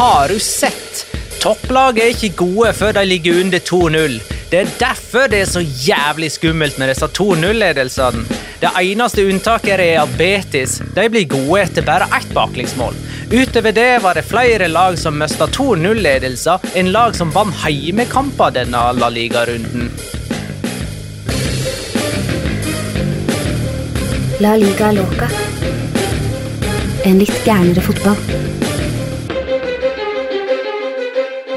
Har du sett? Topplaget er ikke gode før de ligger under 2-0. Det er derfor det er så jævlig skummelt med disse 2-0-ledelsene. Det eneste unntaket er Real Betis. De blir gode etter bare ett baklengsmål. Utover det var det flere lag som mista 2-0-ledelser enn lag som vant heimekamper denne La Liga-runden. La liga loca. En litt gærnere fotball.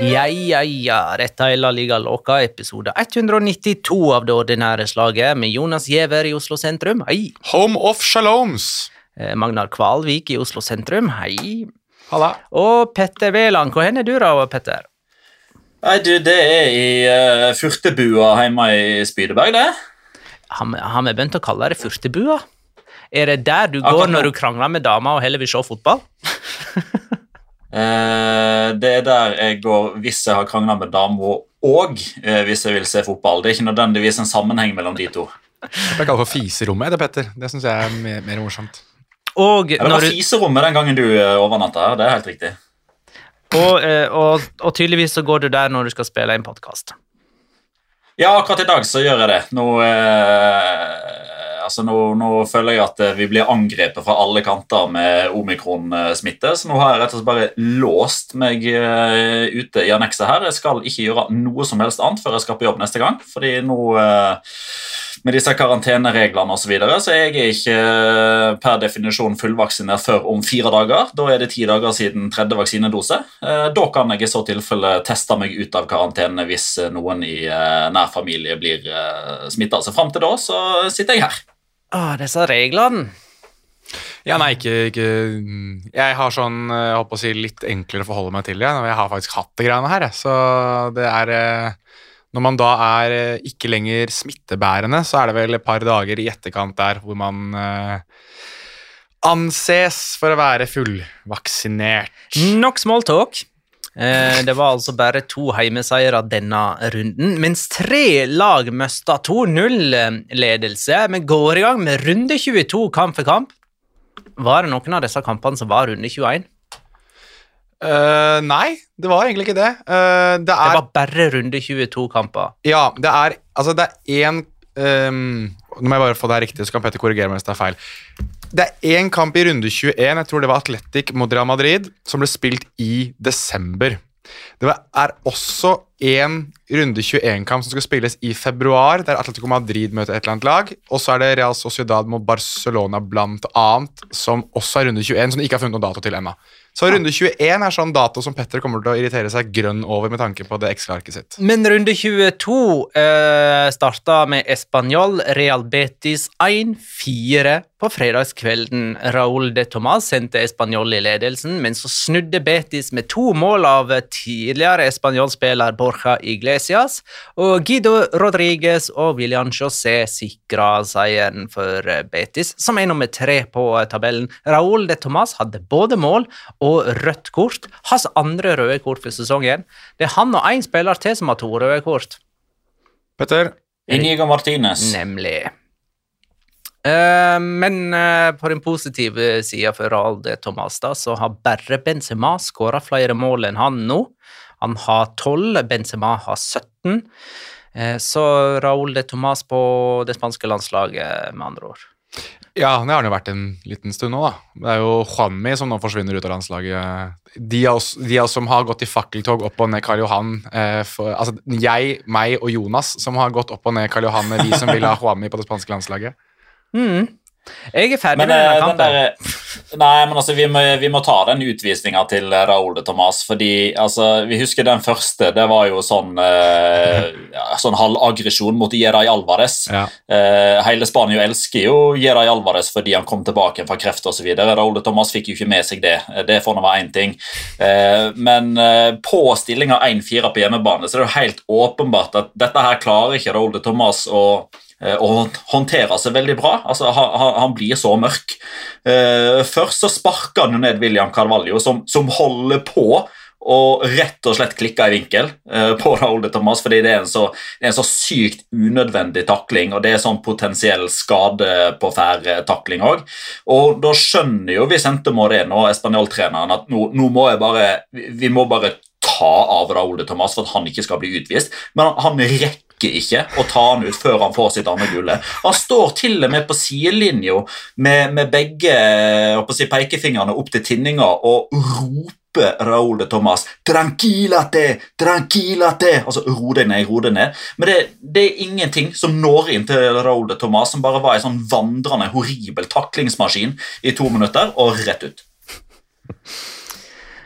Ja, ja, ja. Dette er La Liga Loca, episode 192 av det ordinære slaget, med Jonas Giæver i Oslo sentrum. Hei. Home of Shaloms. Eh, Magnar Kvalvik i Oslo sentrum. Hei. Halla. Og Petter Wæland. Hvor hen er du, da, Petter? Nei, du, Det er i uh, Furtebua hjemme i Spydeberg, det. Har vi- begynt å kalle det Furtebua? Er det der du Akkurat går nå. når du krangler med dama og heller vil se fotball? Eh, det er der jeg går hvis jeg har krangla med dama, og eh, hvis jeg vil se fotball. Det er ikke nødvendigvis en sammenheng mellom de to. Det er kalt for fiserommet, det, Petter. Det syns jeg er mer, mer morsomt. Og, Ja, det når var du, fiserommet den gangen du eh, overnatta her. Det er helt riktig. og, eh, og, og tydeligvis så går du der når du skal spille en podkast. Ja, akkurat i dag så gjør jeg det. Nå, eh, altså nå, nå føler jeg at eh, vi blir angrepet fra alle kanter med omikron-smitte, så nå har jeg rett og slett bare låst meg eh, ute i annekset her. Jeg skal ikke gjøre noe som helst annet før jeg skal på jobb neste gang, fordi nå eh, med disse karantenereglene og så, videre, så jeg er ikke per definisjon fullvaksinert før om fire dager. Da er det ti dager siden tredje vaksinedose. Da kan jeg i så tilfelle teste meg ut av karantene hvis noen i nær familie blir smitta. Så fram til da så sitter jeg her. Ah, disse reglene. Ja, nei, ikke, ikke Jeg har sånn eh, jeg på å si, litt enklere å forholde meg til det. Jeg har faktisk hatt det greiene her. Så det er eh, Når man da er eh, ikke lenger smittebærende, så er det vel et par dager i etterkant der hvor man anses for å være fullvaksinert. Nok smalltalk. Eh, det var altså bare to heimeseire denne runden, mens tre lag mista 2-0-ledelse. Vi går i gang med runde 22 kamp for kamp. Var det noen av disse kampene som var runde 21? Uh, nei, det var egentlig ikke det. Uh, det Det er var bare runde 22 kamper. Ja, det er Altså, det er én um, Nå må jeg bare få det her riktig, så kan Petter korrigere meg hvis det er feil. Det er én kamp i runde 21, jeg tror det var Atletic mot Real Madrid, som ble spilt i desember. Det er også en runde 21-kamp som skal spilles i februar, der Atletico Madrid møter et eller annet lag. Og så er det Real Sociedad mot Barcelona blant annet, som også er runde 21, som de ikke har funnet noen dato til ennå. Så runde 21 er sånn dato som Petter kommer til å irritere seg grønn over med tanke på det Excel-arket sitt. Men runde 22 eh, starta med Español Real Betis 1-4 på fredagskvelden. Raúl de Tomàs sendte Español i ledelsen, men så snudde Betis med to mål av tidligere Español-spiller Borja Iglesias, og Guido Rodriguez og William José sikra seieren for Betis, som er nummer tre på tabellen. Raúl de Tomàs hadde både mål og rødt kort. Hans andre røde kort for sesongen. Det er han og én spiller til som har to røde kort. Petter? Inigo Martinez. Nemlig. Eh, men eh, på den positive sida for Real de Tomas da, så har bare Benzema skåra flere mål enn han nå. Han har 12, Benzema har 17. Eh, så Raúl de Tomas på det spanske landslaget, med andre ord. Ja, det har han jo vært en liten stund nå, da. Det er jo Juanmi som nå forsvinner ut av landslaget. De av oss, de som har gått i fakkeltog opp og ned Karl Johan eh, for, Altså jeg, meg og Jonas som har gått opp og ned Karl Johan, vi som vil ha Juanmi på det spanske landslaget. Mm. Jeg er ferdig Men, med eh, denne den kampen. Nei, men altså, vi må, vi må ta den utvisninga til Raoul Raúl de Thomas. fordi altså, Vi husker den første. Det var jo sånn, eh, sånn halvaggresjon mot Jeray Alvarez. Ja. Eh, hele Spania elsker jo Jeray Alvarez fordi han kom tilbake fra kreft osv. Raúl de Thomas fikk jo ikke med seg det. Eh, Det får nå være én ting. Eh, men eh, på stillinga 1-4 på hjemmebane så er det jo helt åpenbart at dette her klarer ikke Raúl de Thomas å eh, og håndterer seg veldig bra. Altså, han, han- han blir så mørk. Eh, først så sparker han jo ned William Carvalho, som, som holder på og rett og slett klikke i vinkel eh, på Raúl de Tomàs, fordi det er, en så, det er en så sykt unødvendig takling, og det er sånn potensiell skade på fær-takling òg. Og da skjønner jo Vicente Moreno, Español-treneren, at nå, nå må jeg bare vi, må bare ta av Raúl de Tomàs for at han ikke skal bli utvist, men han, han rekker ikke å ta han ut før han får sitt andre gule. Han står til og med på sidelinja med, med begge si, pekefingrene opp til tinninga og roper Raúl de Thomas 'Tranquilate! Tranquilate!' Altså ro deg ned, ro deg ned. Men det, det er ingenting som når inn til Raúl de Thomas, som bare var en sånn vandrende, horribel taklingsmaskin i to minutter, og rett ut.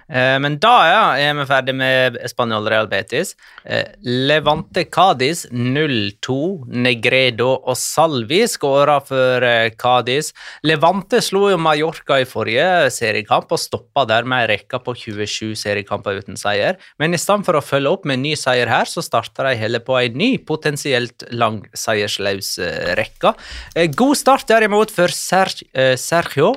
Eh, Men da ja, er vi ferdig med Spanjol Real Betis. Eh, Levante Cádiz 0-2. Negredo og Salvi skåra for eh, Cádiz. Levante slo jo Mallorca i forrige seriekamp og stoppa dermed ei rekke på 27 seriekamper uten seier. Men i stedet for å følge opp med en ny seier her, så starta de heller på ei ny, potensielt lang seierslaus rekke. God start derimot for Serg Sergio,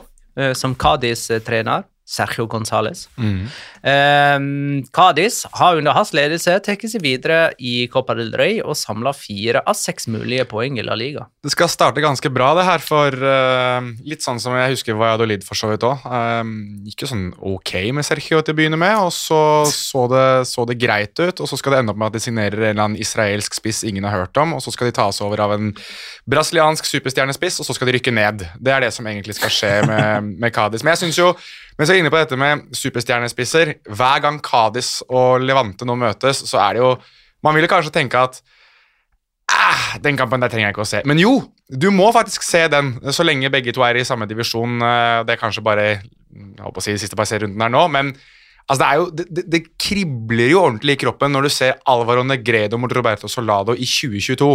som Cádiz-trener. Sergio Gonzales. Um, Cádiz har under hans ledelse tatt seg videre i Copa del Rey og samla fire av seks mulige poeng i La Liga. Det skal starte ganske bra, det her, for uh, litt sånn som jeg husker Valladolid for så vidt òg. gikk jo sånn ok med Sergio til å begynne med, og så så det, så det greit ut. Og så skal det ende opp med at de signerer en eller annen israelsk spiss ingen har hørt om, og så skal de tas over av en brasiliansk superstjernespiss, og så skal de rykke ned. Det er det som egentlig skal skje med, med Cádiz. Men jeg synes jo mens så er inne på dette med superstjernespisser Hver gang Kadis og Levante nå møtes, så er det jo Man vil kanskje tenke at ah, den kampen der trenger jeg ikke å se. Men jo, du må faktisk se den, så lenge begge to er i samme divisjon. Eh, Det er kanskje bare jeg håper å si, de siste par her nå, men altså, det, jo, det, det, kribler jo ordentlig i kroppen når du ser Alvaro Negredo mot Roberto Solado i 2022.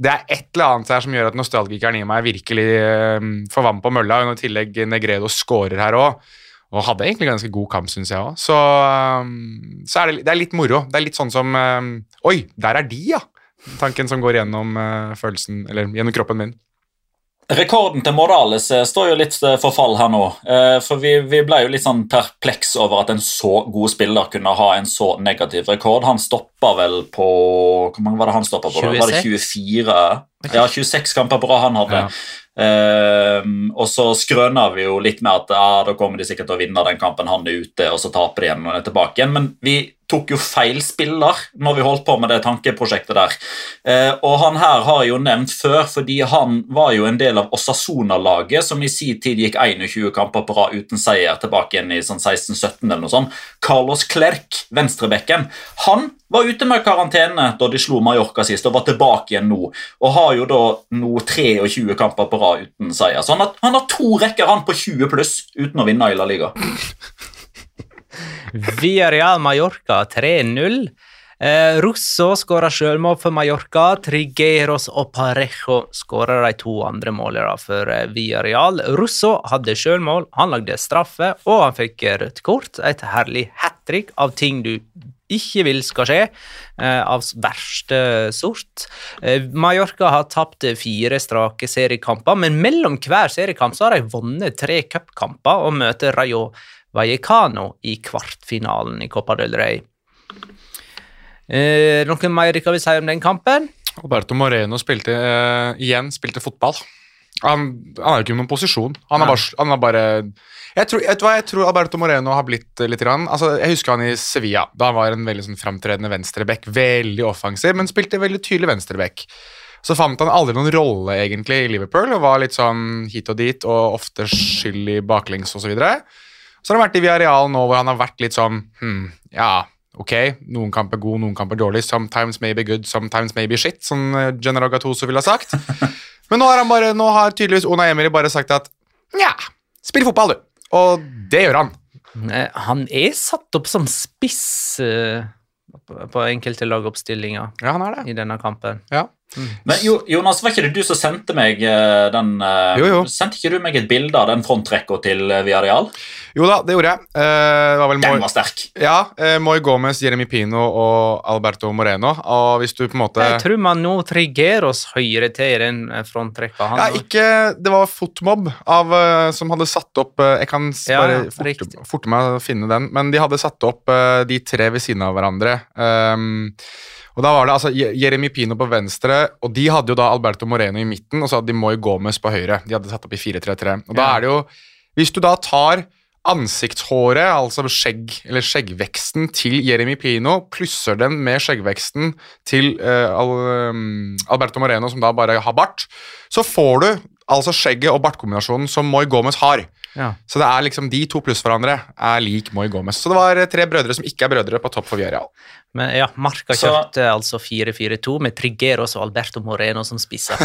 Det er et eller annet her som gjør at nostalgikeren i meg virkelig eh, får vann på mølla, og i tillegg Negredo scorer her òg. Og hadde egentlig ganske god kamp, syns jeg òg. Så, um, så er det, det er litt moro. Det er litt sånn som um, Oi, der er de, ja! Tanken som går gjennom uh, følelsen, eller gjennom kroppen min. Rekorden til Morales eh, står jo litt eh, for fall her nå. eh, For vi, vi ble jo litt sånn perpleks over at en så god spiller kunne ha en så negativ rekord. Han stoppa vel på Hvor mange var det han stoppa på? 26. Var det 24? Ja, 26 kamper på rad han hadde. Eh, og så skrøner vi jo litt med at ah, da kommer de sikkert til å vinne den kampen han er ute, og så taper de igjen han er tilbake igjen. Men vi tok jo feil spiller når vi holdt på med det tankeprosjektet der. Eh, og han her har jeg jo nevnt før, fordi han var jo en del av Osasona-laget, som i sin tid gikk 21 kamper på rad uten seier tilbake igjen i sånn 16-17 eller noe sånt. Carlos Clerc, venstrebekken, han var ute med karantene da de slo Mallorca sist, og var tilbake igjen nå. Og har jo da nå 23 kamper på rad uten seier. Så han har, han har to rekker han på 20 pluss uten å vinne i La Liga. Villarreal Mallorca 3-0. Eh, Russo skåra selvmål for Mallorca. Trigueros og Parejo skåra de to andre målene for Via Villarreal. Russo hadde selvmål, han lagde straffe, og han fikk rødt kort. Et herlig hat trick av ting du ikke vil skal skje, eh, av verste sort. Eh, Mallorca har tapt fire strake seriekamper, men mellom hver seriekamp så har de vunnet tre cupkamper og møter Rayo Vallecano i kvartfinalen i Copa del Rey. Eh, noe mer kan vi si om den kampen? Alberto Moreno spilte eh, igjen spilte fotball. Han, han har jo ikke noen posisjon. Han er bare, han er bare jeg, tror, vet du hva, jeg tror Alberto Moreno har blitt litt grann, altså, Jeg husker han i Sevilla. Da han var en veldig sånn, framtredende venstreback. Veldig offensiv, men spilte veldig tydelig venstreback. Så fant han aldri noen rolle egentlig i Liverpool og var litt sånn hit og dit og ofte skyld i baklengs osv. Så, videre. Så har han vært i Villarreal nå hvor han har vært litt sånn hm, Ja, ok, noen kamper god, noen kamper dårlig. Sometimes maybe good, sometimes maybe shit, som General Gattuso ville ha sagt. Men nå har, han bare, nå har tydeligvis Ona Emery bare sagt at nja, spill fotball, du. Og det gjør han. Eh, Han er satt opp som spiss eh, på- enkelte lagoppstillinger Ja, han er det. i denne kampen. Ja. Men jo, Jonas, var ikke det du som sendte meg eh, den eh, Jo, jo. Sendte ikke du meg et bilde av den frontrekka til Viareal? Jo da, det gjorde jeg. Eh, det var vel Den var sterk. ja, eh, Moy Gomez, Jeremy Pino og Alberto Moreno. Og hvis du på en måte Jeg tror man nå Trigueros høyere til i den eh, frontrekka. Ja, ikke, Det var Fotmob av, eh, som hadde satt opp eh, Jeg kan bare Ja, forte, forte meg å finne den, men de hadde satt opp eh, de tre ved siden av hverandre. Um, og da var det altså Jeremy Pino på venstre, og de hadde jo da Alberto Moreno i midten, og så hadde de Moy Gomez på høyre. De hadde satt opp i 4-3-3. Og da er det jo Hvis du da tar ansiktshåret, altså skjegg, eller skjeggveksten til Jeremy Pino, plusser den med skjeggveksten til uh, Al, um, Alberto Moreno, som da bare har bart, så får du altså skjegget og bartkombinasjonen som Moy Gomez har. Ja. Så det er liksom de to pluss hverandre er lik Moy Gomez. Så det var tre brødre som ikke er brødre, på topp for Villarreal. Men ja, Marka Så- kjørte altså 4-4-2 med Trigueros og Alberto Moreno som spisser.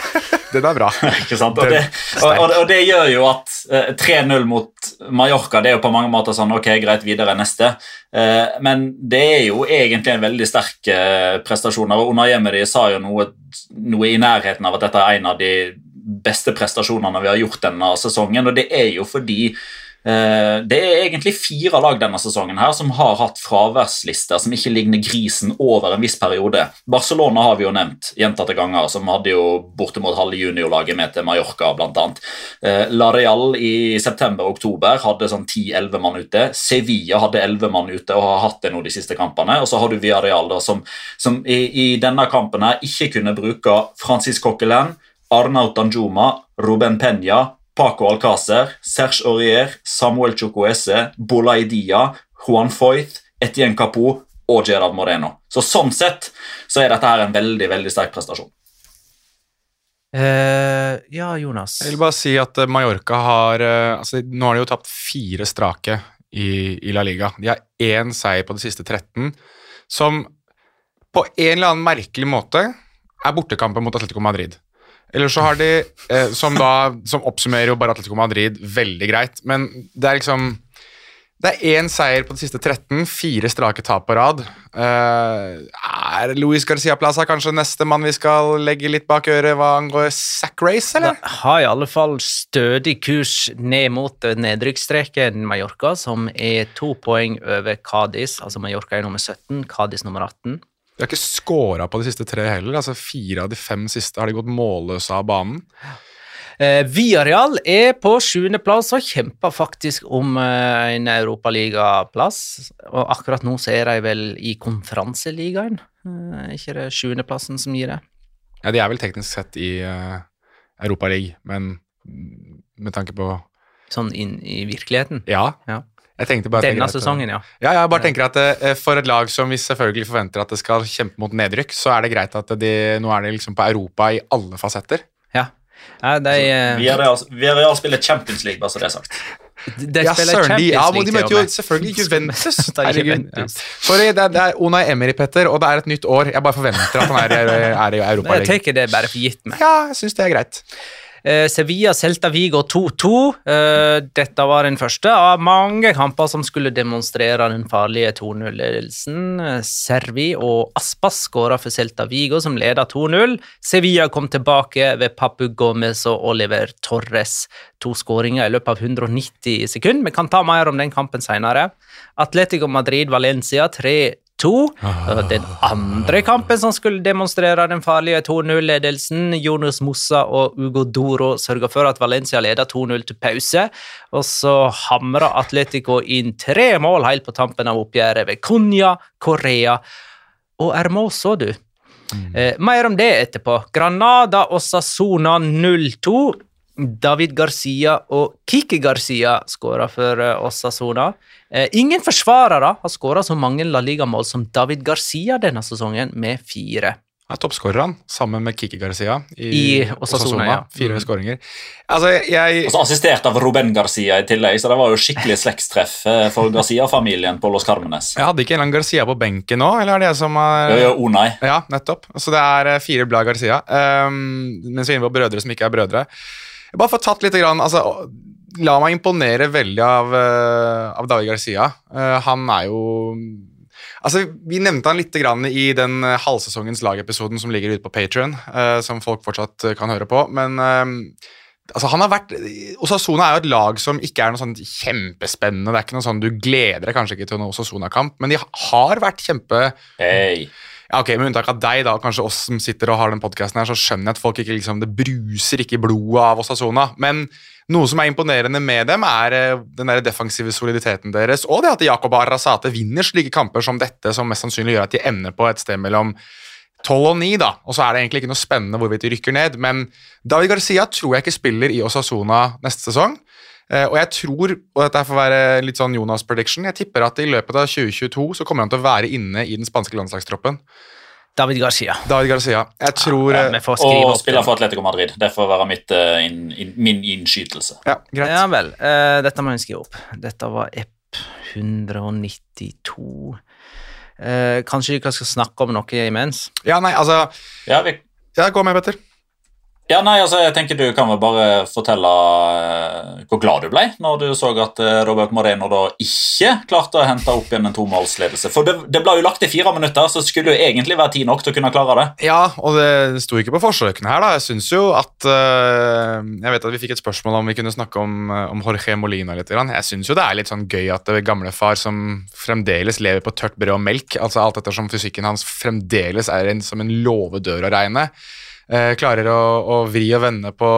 Den er bra. Ikke sant? Og det, og, og, og det gjør jo at uh, 3-0 mot Mallorca det er jo på mange måter sånn ok, greit, videre neste. Uh, men det er jo egentlig en veldig sterk uh, prestasjon. Og Unai Emery sa jo noe, noe i nærheten av at dette er en av de beste prestasjonene vi har gjort denne sesongen. Og det er jo fordi eh, det er egentlig fire lag denne sesongen her som har hatt fraværslister som ikke ligner grisen over en viss periode. Barcelona har vi jo nevnt gjentatte ganger, som hadde jo bortimot halve juniorlaget med til Mallorca, annet. Eh, La Real i september-oktober hadde sånn 10-11 mann ute. Sevilla hadde 11 mann ute og har hatt det nå de siste kampene. Og så har du Villarreal da, som, som i, i denne kampen her ikke kunne bruke Francis Coquelin, Arnaut Danjuma, Ruben Peña, Paco Alcácer, Serge Aurier, Samuel Chocoese, Bolaidia, Juan Foyth, Etienne Capo og Gerard Moreno. Så Sånn sett så er dette her en veldig veldig sterk prestasjon. Eh, ja, Jonas. Jeg vil bare si at eh, Mallorca har eh, altså, Nå har de jo tapt fire strake i, i La Liga. De har én seier på de siste 13, som på en eller annen merkelig måte er bortekampen mot Atletico Madrid. Eller så har de, eh, som da som oppsummerer jo bare Atletico Madrid veldig greit, men det er liksom det er én seier på de siste 13, fire strake tap på rad. Eh, er Luis Garcia Plaza kanskje neste mann vi skal legge litt bak øret hva angår sack race, eller? Det har i alle fall stødig kurs ned mot nedrykksstreken Mallorca, som er to poeng over Cádiz. Altså Mallorca er nummer 17, Cádiz nummer 18. De har ikke scora på de siste tre heller. altså Fire av de fem siste har de gått målløse av banen. Eh, Viareal er på sjuendeplass og kjemper faktisk om eh, en europaligaplass. Og akkurat nå så er de vel i konferanseligaen. Eh, ikke det sjuendeplassen som gir det? Ja, De er vel teknisk sett i eh, Europaligaen, men med tanke på Sånn inn i virkeligheten. Ja. Ja. Jeg bare er Denne sesongen, ja. Ja, jeg bare tenker at uh, For et lag som vi selvfølgelig forventer at det skal kjempe mot nedrykk, så er det greit at de, nå er de liksom på Europa i alle fasetter. ja. ja de, eh, Vi er real- vi er real spiller Champions League, bare så det er sagt. de ja, søren, de, ja, men de møter jo selvfølgelig Juventus. Det er Herregud. Ja. Sorry, det er, det er Unai Emery, Petter, og det er et nytt år. Jeg bare forventer at han er, er i Jeg tenker tar det bare for gitt meg. Ja, jeg syns det er greit. Eh, Sevilla Celta Vigo 2-2. Eh, dette var den første av mange kamper som skulle demonstrere den farlige 2-0-ledelsen. Eh, Servi og Aspas skåra for Celta Vigo, som leda 2-0. Sevilla kom tilbake ved Papu Gomez og Oliver Torres. To skåringer i løpet av 190 sekunder. Vi kan ta mer om den kampen senere. Atletico Madrid-Valencia 3-2. Og Den andre kampen som skulle demonstrere den farlige 2-0-ledelsen. Jonas Mossa og Ugo Doro sørga for at Valencia leda 2-0 til pause. Og så hamra Atletico inn tre mål helt på tampen av oppgjøret ved Cunha, Korea og Hermoso, du. Eh, mer om det etterpå. Granada og Sassona 0-2. David Garcia og Kiki Garcia skåra for eh, Osasona. Eh, ingen forsvarere har skåra så mange La Liga-mål som David Garcia denne sesongen, med fire. Han er toppskåreren, sammen med Kiki Garcia i, I Osasuna, ja. Fire Mm. skåringer. Altså, jeg Altså, assistert av Ruben Garcia i tillegg, så det var jo skikkelig slektstreff eh, for Garcia-familien på Los Carmenes. Jeg hadde ikke en eller annen Garcia på benken nå, eller er det jeg som er Jo, jo, Onai. Ja, nettopp. Så det er eh, fire blad Garcia. Um, mens vi er inne på brødre som ikke er brødre. Bare får tatt litt grann, altså, La meg imponere veldig av, eh, av David Garcia. Eh, han er jo Altså, Vi nevnte han litt grann i den eh, halvsesongens lagepisoden som ligger ute på Patron, som folk fortsatt kan høre på. Men altså, han har vært Osasona er jo et lag som ikke er noe sånn kjempespennende. Det er ikke noe sånn Du gleder deg kanskje ikke til en Osasona-kamp, men de har vært kjempe Hei. ja, ok, Med unntak av deg, da, kanskje oss som sitter og har den podcasten her, så skjønner jeg at folk ikke liksom, det bruser ikke i blodet av Osasona. Men noe som er imponerende med dem, er eh, den der defensive soliditeten deres, og det at Jakob Arrazate vinner slike kamper som dette, som mest sannsynlig gjør at de ender på et sted mellom 12 og 9, da. Og så er det egentlig ikke noe spennende hvorvidt de rykker ned, men David Garcia tror jeg ikke spiller i Osasona neste sesong. Eh, og jeg tror, og dette får være litt sånn Jonas prediction, jeg tipper at i løpet av 2022 så kommer han til å være inne i den spanske landslagstroppen. David Garcia. David Garcia. Jeg tror Ja, eh, Og spiller for Atletico Madrid. Det får være mitt, uh, in, in, min innskytelse. Ja, greit. Ja vel. Uh, dette må jeg skrive opp. Dette var EP 192. Uh, kanskje vi skal snakke om noe imens? Ja, nei, altså Ja, vi, Ja, gå med, Petter. Ja, nei, altså, jeg tenker Du kan vel bare fortelle eh, hvor glad du ble når du så at eh, Robert Moreno da ikke klarte å hente opp igjen en tomålsledelse. For det, det ble jo lagt til fire minutter, så skulle jo egentlig være tid nok til å kunne klare det. Ja, og det sto ikke på forsøkene her, da. Jeg syns jo at eh, Jeg vet at vi fikk et spørsmål om vi kunne snakke om, om Jorge Molina litt. Jeg syns jo det er litt sånn gøy at det gamlefar som fremdeles lever på tørt brød og melk, altså alt ettersom fysikken hans fremdeles er en, som en låvedør å regne, eh, klarer å, å vri og vende på,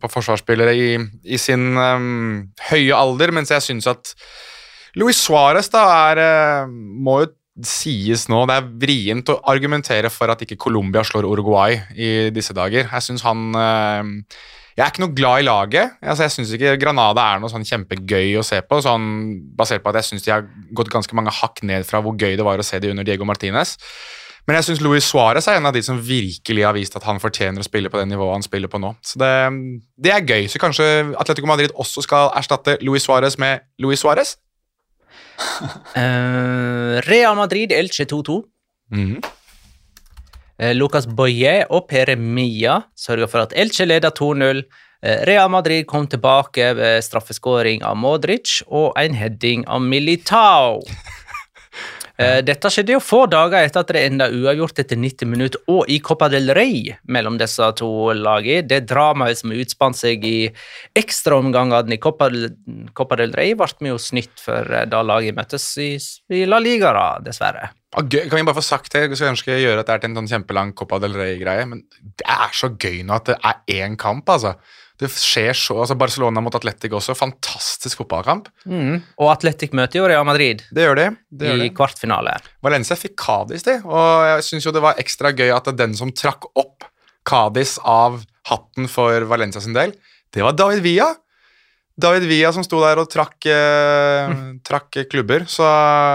på forsvarsspillere i, i sin um, høye alder, mens jeg syns at Luis Suárez da er eh, må jo sies nå, det er vrient å argumentere for at ikke Colombia slår Uruguay i disse dager. Jeg synes han eh, Jeg er ikke noe glad i laget. Altså, jeg syns ikke Granada er noe sånn kjempegøy å se på, sånn, basert på at jeg syns de har gått ganske mange hakk ned fra hvor gøy det var å se de under Diego Martinez. Men jeg syns Luis Suárez er en av de som virkelig har vist at han fortjener å spille på det nivået han spiller på nå. Så det, det er gøy. Så kanskje Atletico Madrid også skal erstatte Luis Suárez med Luis Suárez? uh, Real Madrid Elche 2-2. Mhm. Uh, Lucas Boye og Pere Mia sørger for at Elche leder 2-0. Eh, Real Madrid kom tilbake ved straffeskåring av Modric og en heading av Militao. Eh, Dette skjedde jo få dager etter at det enda uavgjort etter 90 minutter, og i Copa del Rey mellom disse to lagene. Det dramaet som utspant seg i ekstraomgangene i Copa Copa del Rey, ble vi jo snytt for eh, da laget møttes i, i La Liga, da, dessverre. Ah. Kan vi bare få sagt det? Jeg skulle ønske jeg gjøre at det er til en sånn kjempelang Copa del Rey-greie, men det er så gøy nå at det er én kamp, altså. Det skjer så, altså Barcelona mot Atletic også, fantastisk fotballkamp. Og Atletic møter jo Real Madrid Det gjør de. Det gjør i de. kvartfinale. Valencia fikk Cádiz, de, og jeg syns jo det var ekstra gøy at den som trakk opp Cádiz av hatten for Valencia sin del, det var David Villa. David Villa som sto der og trakk, eh, trakk klubber, så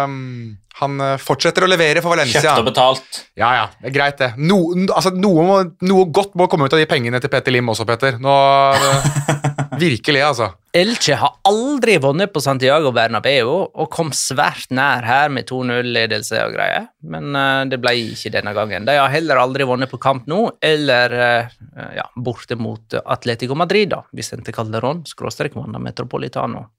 um, han eh, fortsetter å levere for Valencia. Kjøpt og betalt. Ja, ja, det er greit, det. No, altså, noe, må, noe godt må komme ut av de pengene til Petter Lim også, Petter. Nå, eh, virkelig, altså. Elche har aldri vunnet på Santiago Bernabeu og kom svært nær her med 2-0-ledelse og greier, men uh, det ble ikke denne gangen. De har heller aldri vunnet på kamp nå, eller uh, ja, borte mot Atletico Madrid, da, Vicente Calderón, skråstrek Wanda Metropolitano.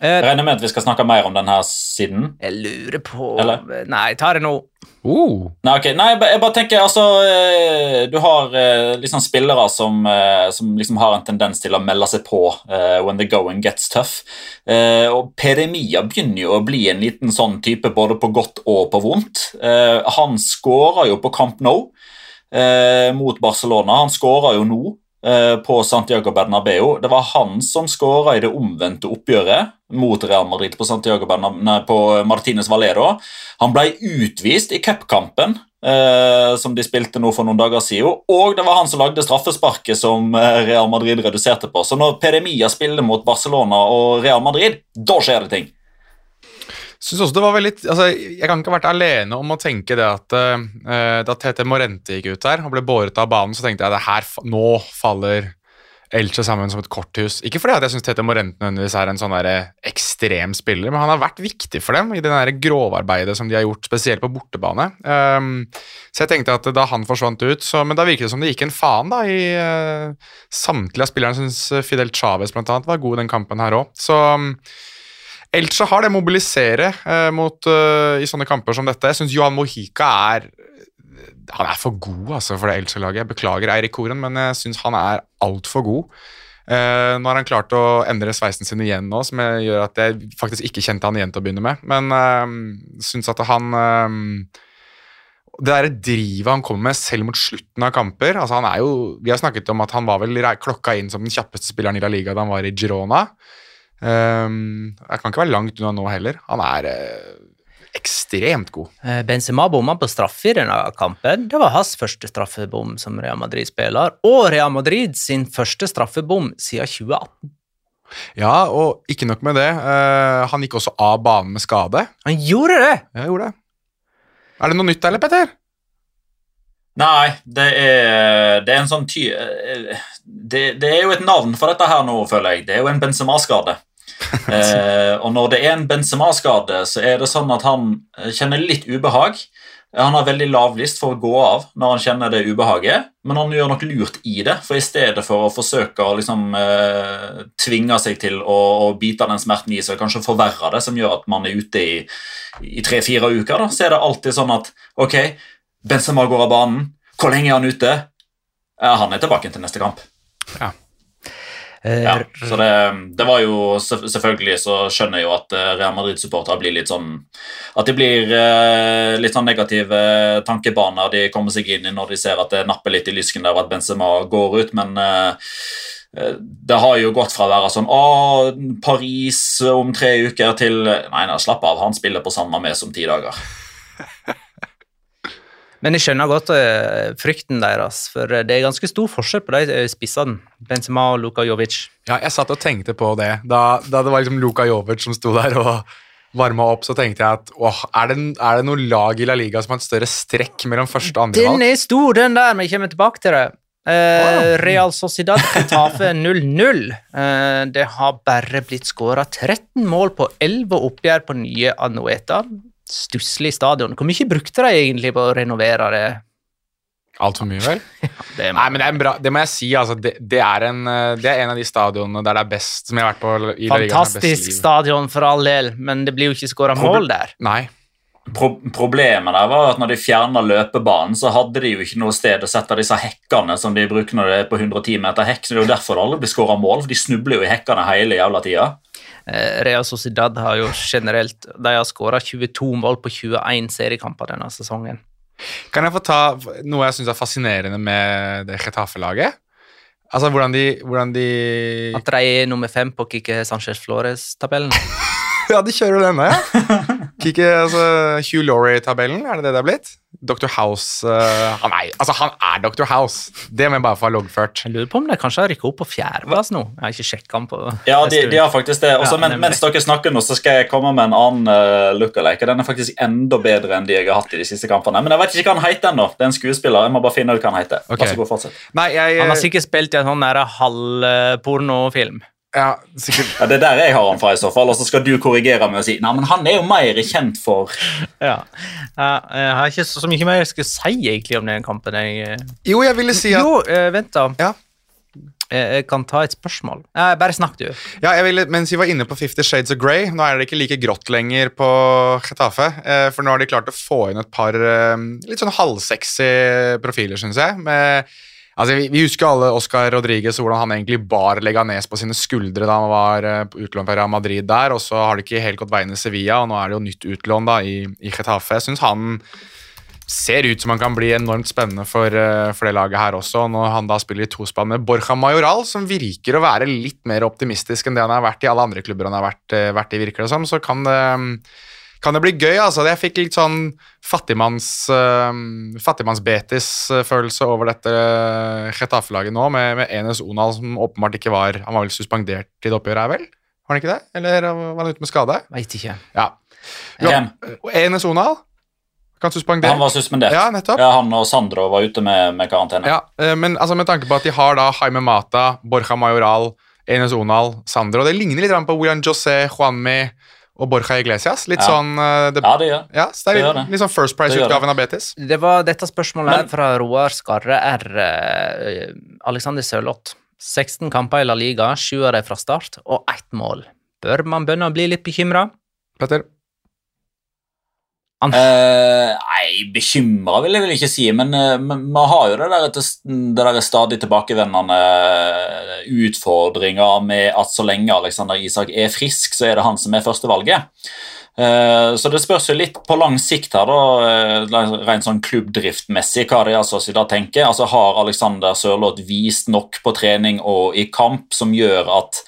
Eh, Jeg regner med at vi skal snakke mer om denne siden. jeg lurer på Eller? Nei, ta det nå. Uh, Nei, okay. Nei, jeg bare tenker, altså eh, Du har liksom spillere som, som liksom har en tendens til å melde seg på uh, when the going gets tough. Uh, og Peremia begynner jo å bli en liten sånn type både på godt og på vondt. Eh, han skåra jo på Camp Nou eh, mot Barcelona. Han skåra jo nå på Santiago Bernabeu. Det var han som skåra i det omvendte oppgjøret mot Real Madrid på, Santiago Bernabeu, på Martinez Valero. Han ble utvist i cupkampen eh, som de spilte nå for noen dager siden, og det var han som lagde straffesparket som eh, Real Madrid reduserte på. Så når Peremia spiller mot Barcelona og Real Madrid, da skjer det ting. Synes også det var veldig altså, Jeg kan ikke ha vært alene om å tenke det at uh, da Tete Morente gikk ut der og ble båret av banen, så tenkte jeg at her, nå faller Elche sammen som et korthus. Ikke fordi jeg syns Tete Morente nødvendigvis er en sånn der ekstrem spiller, men han har vært viktig for dem i det grovarbeidet som de har gjort, spesielt på bortebane. Um, så jeg tenkte at da han forsvant ut så, Men da virket det som det gikk en faen da i uh, samtlige av spillerne. Jeg syns Fidel Chávez annet var god i den kampen her òg. Så Elche har det mobilisere eh, mot, uh, i sånne kamper som dette. Jeg syns Johan Mohica er han er for god altså, for det Elsa-laget. Jeg beklager Eirik Koren, men jeg syns han er altfor god. Uh, nå har han klart å endre sveisen sin igjen nå, som gjør at jeg faktisk ikke kjente han igjen til å begynne med. Men uh, syns at han uh, Det derre drivet han kommer med selv mot slutten av kamper altså han er jo, Vi har snakket om at han var vel klokka inn som den kjappeste spilleren i La Liga da han var i Girona. Um, jeg kan ikke være langt unna nå heller. Han er uh, ekstremt god. Eh, Benzema bomma på straffe i denne kampen. Det var hans første straffebom som Real Madrid-spiller, og Real Madrid sin første straffebom siden 2018. Ja, og ikke nok med det. Uh, han gikk også av banen med skade. Han gjorde det! Ja, gjorde det. Er det noe nytt der, eller, Petter? Nei, det er, det er en sånn ty... Det, det er jo et navn for dette her nå, føler jeg. Det er jo en Benzema-skade. eh, og når det er en Benzema-skade, så er det sånn at han eh, kjenner litt ubehag. Han har veldig lav list for å gå av når han kjenner det ubehaget, men han gjør nok lurt i det. For i stedet for å forsøke å liksom, eh, tvinge seg til å, å bite den smerten i seg, kanskje forverre det, som gjør at man er ute i, i tre-fire uker, da, så er det alltid sånn at ok, Benzema går av banen. Hvor lenge er han ute? Eh, han er tilbake til neste kamp. Eh, Ja, så det, det var jo Selvfølgelig så skjønner jeg jo at eh, Real Madrid-supportere blir litt sånn At de blir eh, litt sånn negative tankebaner de kommer seg inn i når de ser at det napper litt i lysken der at Benzema går ut, men eh, eh, det har jo gått fra å være sånn Å, Paris om tre uker til Nei, nei, slapp av. Han spiller på samme med som ti dager. Men jeg skjønner godt eh, frykten deres, for det er ganske stor forskjell på de eh, spissene. Benzema og Luka Jovic. Ja, jeg satt og tenkte på det. Da, da det var liksom Luka Jovic som sto der og varma opp, så tenkte jeg at åh, er det, er det noe lag i La Liga som har et større strekk mellom første og andre valg? Den er stor, den der, men jeg kommer tilbake til det. Eh, Real Sociedad Getafe 0-0. Eh, det har bare blitt skåra 13 mål på 11 oppgjør på nye Anueta. Stusslig stadion. Hvor mye brukte de egentlig på å renovere det? Altfor mye, vel? det Nei, men det, er en bra, det må jeg si, altså. Det, det, er en, eh, det er en av de stadionene der det er best som jeg har vært på i Fantastisk stadion for all del, men det blir jo ikke skåra mål der. Nei. Pro problemet der var at når de fjerna løpebanen, så hadde de jo ikke noe sted å sette disse hekkene som de bruker når det er på 110 meter hekk. så Det er jo derfor det aldri blir skåra mål, for de snubler jo i hekkene hele jævla tida. Eh, Real Sociedad har jo generelt De har skåra 22 mål på 21 seriekamper denne sesongen. Kan jeg få ta noe jeg syns er fascinerende med det Getafe-laget? Altså hvordan de, hvordan de At de er nummer fem på Kike Sanchez Flores-tabellen. Ja, de kjører jo denne, ja. Kike, altså, Hugh Laurie-tabellen, er det det det har blitt? Dr. House uh, han, er, altså, han er Dr. House. Det må jeg bare få ha loggført. Jeg lurer på om det kanskje har rykka opp på fjerdeplass nå. Jeg har ikke sjekket han på Ja, de, de har faktisk det. Også, Ja, men, mens dere snakker nå, så skal jeg komme med en annen uh, lookalike. Den er faktisk enda bedre enn de jeg har hatt i de siste kampene. Men jeg vet ikke hva han heter ennå. Det er en skuespiller. Jeg må bare finne ut hva han heter. Ok. Vær så god, fortsett. Nei, jeg Han har sikkert spilt i en sånn halvpornofilm. Ja, sikkert Ja, Det er der jeg har han fra, i så fall. Og så skal du korrigere med å si Nei, men han er jo mer kjent for Ja. Jeg har ikke så mye mer jeg skulle si egentlig om den kampen. Jeg, eh, Jo, jeg ville si at Jo, eh, vent da. Ja. Eh, Jeg kan ta et spørsmål. Bare snakk, du. Ja, jeg ville, mens vi var inne på Fifty Shades of Grey, nå er det ikke like grått lenger på Getafe, eh, for nå har de klart å få inn et par litt sånn halvsexy profiler, syns jeg. Med, altså, vi, vi husker alle Oscar Rodriguez og hvordan han egentlig bar Leganes på sine skuldre da han var eh, på utlån fra Madrid der, og så har det ikke helt gått veien i Sevilla, og nå er det jo nytt utlån da i, i Getafe. Jeg syns han ser ut som han kan bli enormt spennende for, eh, for det laget her også. Når han da spiller i tospann med Borja Majoral, som virker å være litt mer optimistisk enn det han har vært i alle andre klubber han har vært, eh, vært i, virker det som, så kan det, kan det bli gøy. altså. Jeg fikk litt sånn fattigmanns, uh, fattigmanns-Betis-følelse over dette Getafe-laget nå, med, med Enes Onal, som åpenbart ikke var Han var vel suspendert i det oppgjøret, her, vel? Var han ikke det? Eller var han ute med skade? Veit ikke. Ja. Jo, Enes Onal kan suspendere. Han var suspendert. Ja, nettopp. Ja, han og Sandro var ute med, med karantene. Ja, eh, men altså med tanke på at de har da Jaime Mata, Borja Majoral, Enes Onal, Sandro Det ligner litt på William José, Juanmi og Borja Iglesias. Litt Ja. sånn eh, det, Ja, det gjør ja, så det det er gjør litt, det. litt sånn First Det gjør Price-utgaven av Betis. Det var dette spørsmålet Men- her fra Roar Skarre R. eh, Alexander Sørloth. 16 kamper i La Liga, sju av dem fra start, og ett mål. Bør man begynne å bli litt bekymra? Petter? Eh, nei, bekymra vil jeg vel ikke si, men vi men man har jo det der, det der stadig tilbakevendende utfordringa med at så lenge Alexander Isak er frisk, så er det han som er førstevalget. Eh, Så det spørs jo litt på lang sikt her, da, eh, rent sånn klubbdriftmessig, hva Real Sociedad tenker. Altså Har Alexander Sørloth vist nok på trening og i kamp som gjør at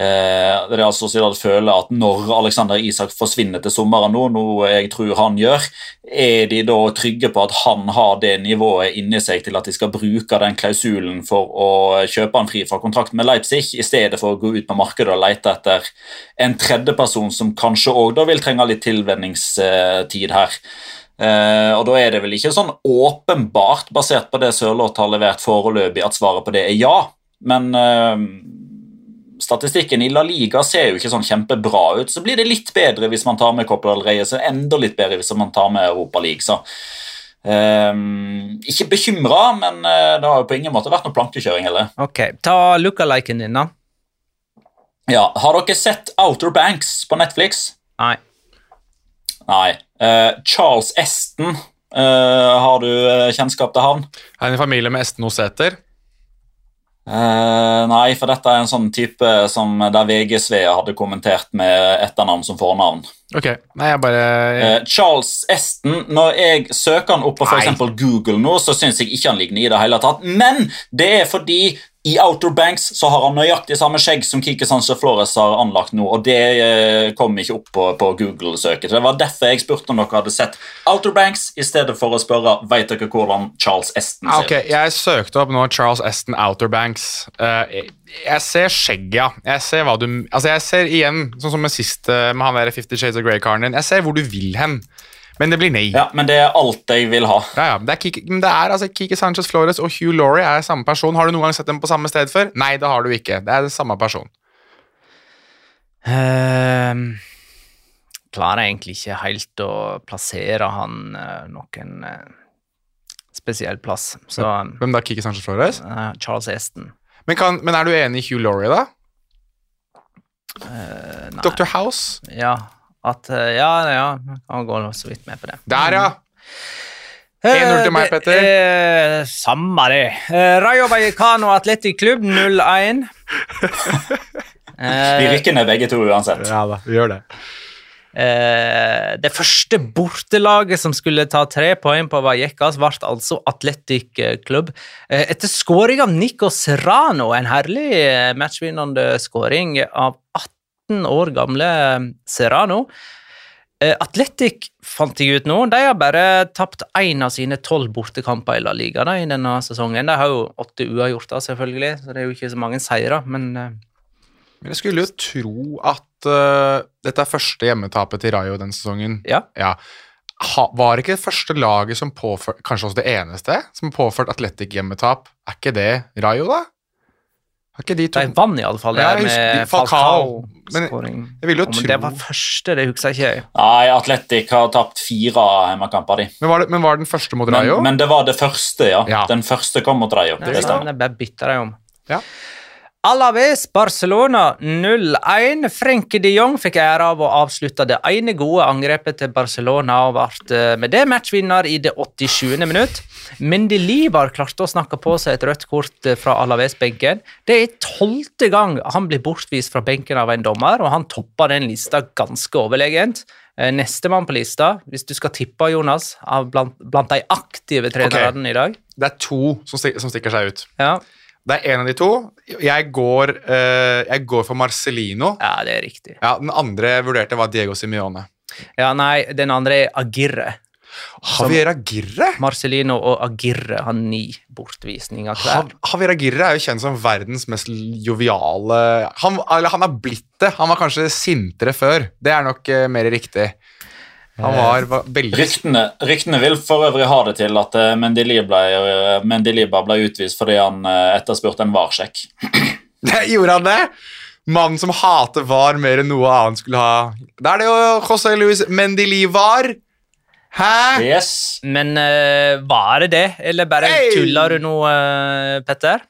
Eh, er altså Sociedad føler at når Alexander Isak forsvinner til sommeren nå, noe jeg tror han gjør, er de da trygge på at han har det nivået inni seg til at de skal bruke den klausulen for å kjøpe han fri fra kontrakt med Leipzig, i stedet for å gå ut på markedet og lete etter en tredjeperson som kanskje òg da vil trenge litt tilvenningstid her. Eh, og Da er det vel ikke sånn åpenbart, basert på det Sørloth har levert foreløpig, at svaret på det er ja. Men eh, statistikken i La Liga ser jo ikke sånn kjempebra ut. Så blir det litt bedre hvis man tar med Copa del Rey, så enda litt bedre hvis man tar med Europa League. Så um, ikke bekymra, men eh, det har jo på ingen måte vært noe plankekjøring heller. Ok, ta lookaliken din, da. Ja, Har dere sett Outer Banks på Netflix? Nei. Nei. Uh, Charles Esten, uh, har du kjennskap til han? Er han i familie med Esten Oseter? Eh, nei, for dette er en sånn type som der VG-Svea hadde kommentert med etternavn som fornavn. Ok, nei, jeg bare Uh, Charles Esten, når jeg søker han opp på eksempel Google nå, så syns jeg ikke han ligner i det hele tatt. Men det er fordi i Outer Banks så har han nøyaktig samme skjegg som Kiki Sanchez Flores har anlagt nå, og det eh, kom ikke opp på, på Google-søket. Det var derfor jeg spurte om dere hadde sett Outer Banks, i stedet for å spørre vet dere hvordan Charles Eston ser Ok, ut. jeg søkte opp nå Charles Eston Outer Banks. Uh, jeg, ser skjegget, ja. Jeg ser hva du Altså, jeg ser igjen, sånn som med sist med han der Fifty Shades of Grey-karen din. Jeg ser hvor du vil hen, men det blir nei. Ja, men det er alt jeg vil ha. Ja, ja, det er Kiki, men det er altså Kike Sanchez Flores og Hugh Laurie er samme person. Har du noen gang sett dem på samme sted før? Nei, det har du ikke. Det er den samme person. Ehm, klarer egentlig ikke helt å plassere han uh, noen uh, spesiell plass. Så Hvem da? Kike Sanchez Flores? Uh, Charles Eston Men, kan, men er du enig i Hugh Laurie, da? eh, Nei. Dr. House? Ja, at eh, Ja, ja, han går så vidt med på det. Der, ja. 1-0 til meg, Eh, Petter. Eh, Samme det. Eh, Rayo Vallecano Atletic Klubb 0-1. Vi Eh, rykker ned begge to uansett. Ja da, vi gjør det. eh, det første bortelaget som skulle ta tre poeng på Vallecas, ble altså Athletic eh, Klubb. Eh, etter skåring av Nico Serrano, en herlig eh, matchvinnende skåring av 18 år gamle Serrano. Eh, Atletic fant jeg ut nå. De har bare tapt én av sine tolv bortekamper i La Liga da, i denne sesongen. De har jo åtte uavgjorter, selvfølgelig, så det er jo ikke så mange seire, men eh, Men jeg skulle jo tro at uh, dette er første hjemmetapet til Rayo den sesongen. ja. Ja. Ha, var ikke det første laget som påførte Kanskje også det eneste som påførte Atletic hjemmetap? Er ikke det Rayo, da? Har ikke de to De vant iallfall Ja, jeg husker- med Falcao. Men jeg tro det var første, det husker ikke jeg. Nei, Atletic har tapt fire hjemmekamper, de. men var, det, men var den første mot Rayo? Men, men det var det første, ja. Ja. Den første kom mot Rayo. Nei, Det stemmer. det bare bytta de om. Ja. Alaves Barcelona 0-1. Frenkie de Jong fikk ære av å avslutte det ene gode angrepet til Barcelona og ble eh, med det matchvinner i det 87. minutt. Mendy Libar klarte å snakke på seg et rødt kort eh, fra Alaves-benken. Det er tolvte gang han blir bortvist fra benken av en dommer, og han topper den lista ganske overlegent. Eh, Nestemann på lista, hvis du skal tippe, Jonas, av blant, blant de aktive trenerne i dag Det er to som, som stikker seg ut. ja. Det er en av de to. Jeg går, eh, jeg går for Marcelino. ja, det er riktig. Ja, Den andre jeg vurderte, var Diego Simione. Ja, nei, den andre er Agirre. Javier Agirre? Marcelino og Agirre har ni bortvisninger hver. Javier Agirre er jo kjent som verdens mest joviale han, eller han er blitt det. Han var kanskje sintere før. Det er nok eh, mer riktig. Han var, var veldig Ryktene, ryktene vil for øvrig ha det til at Mendeliba Mendili ble, eh, ble utvist fordi han eh, etterspurte en varsjekk. Gjorde han det? Mannen som hater VAR mer enn noe annet skulle ha Da er det jo José Luis Mendilivar. Hæ? Yes. Men uh, var det det, eller bare Hey! tuller du nå, uh, Petter?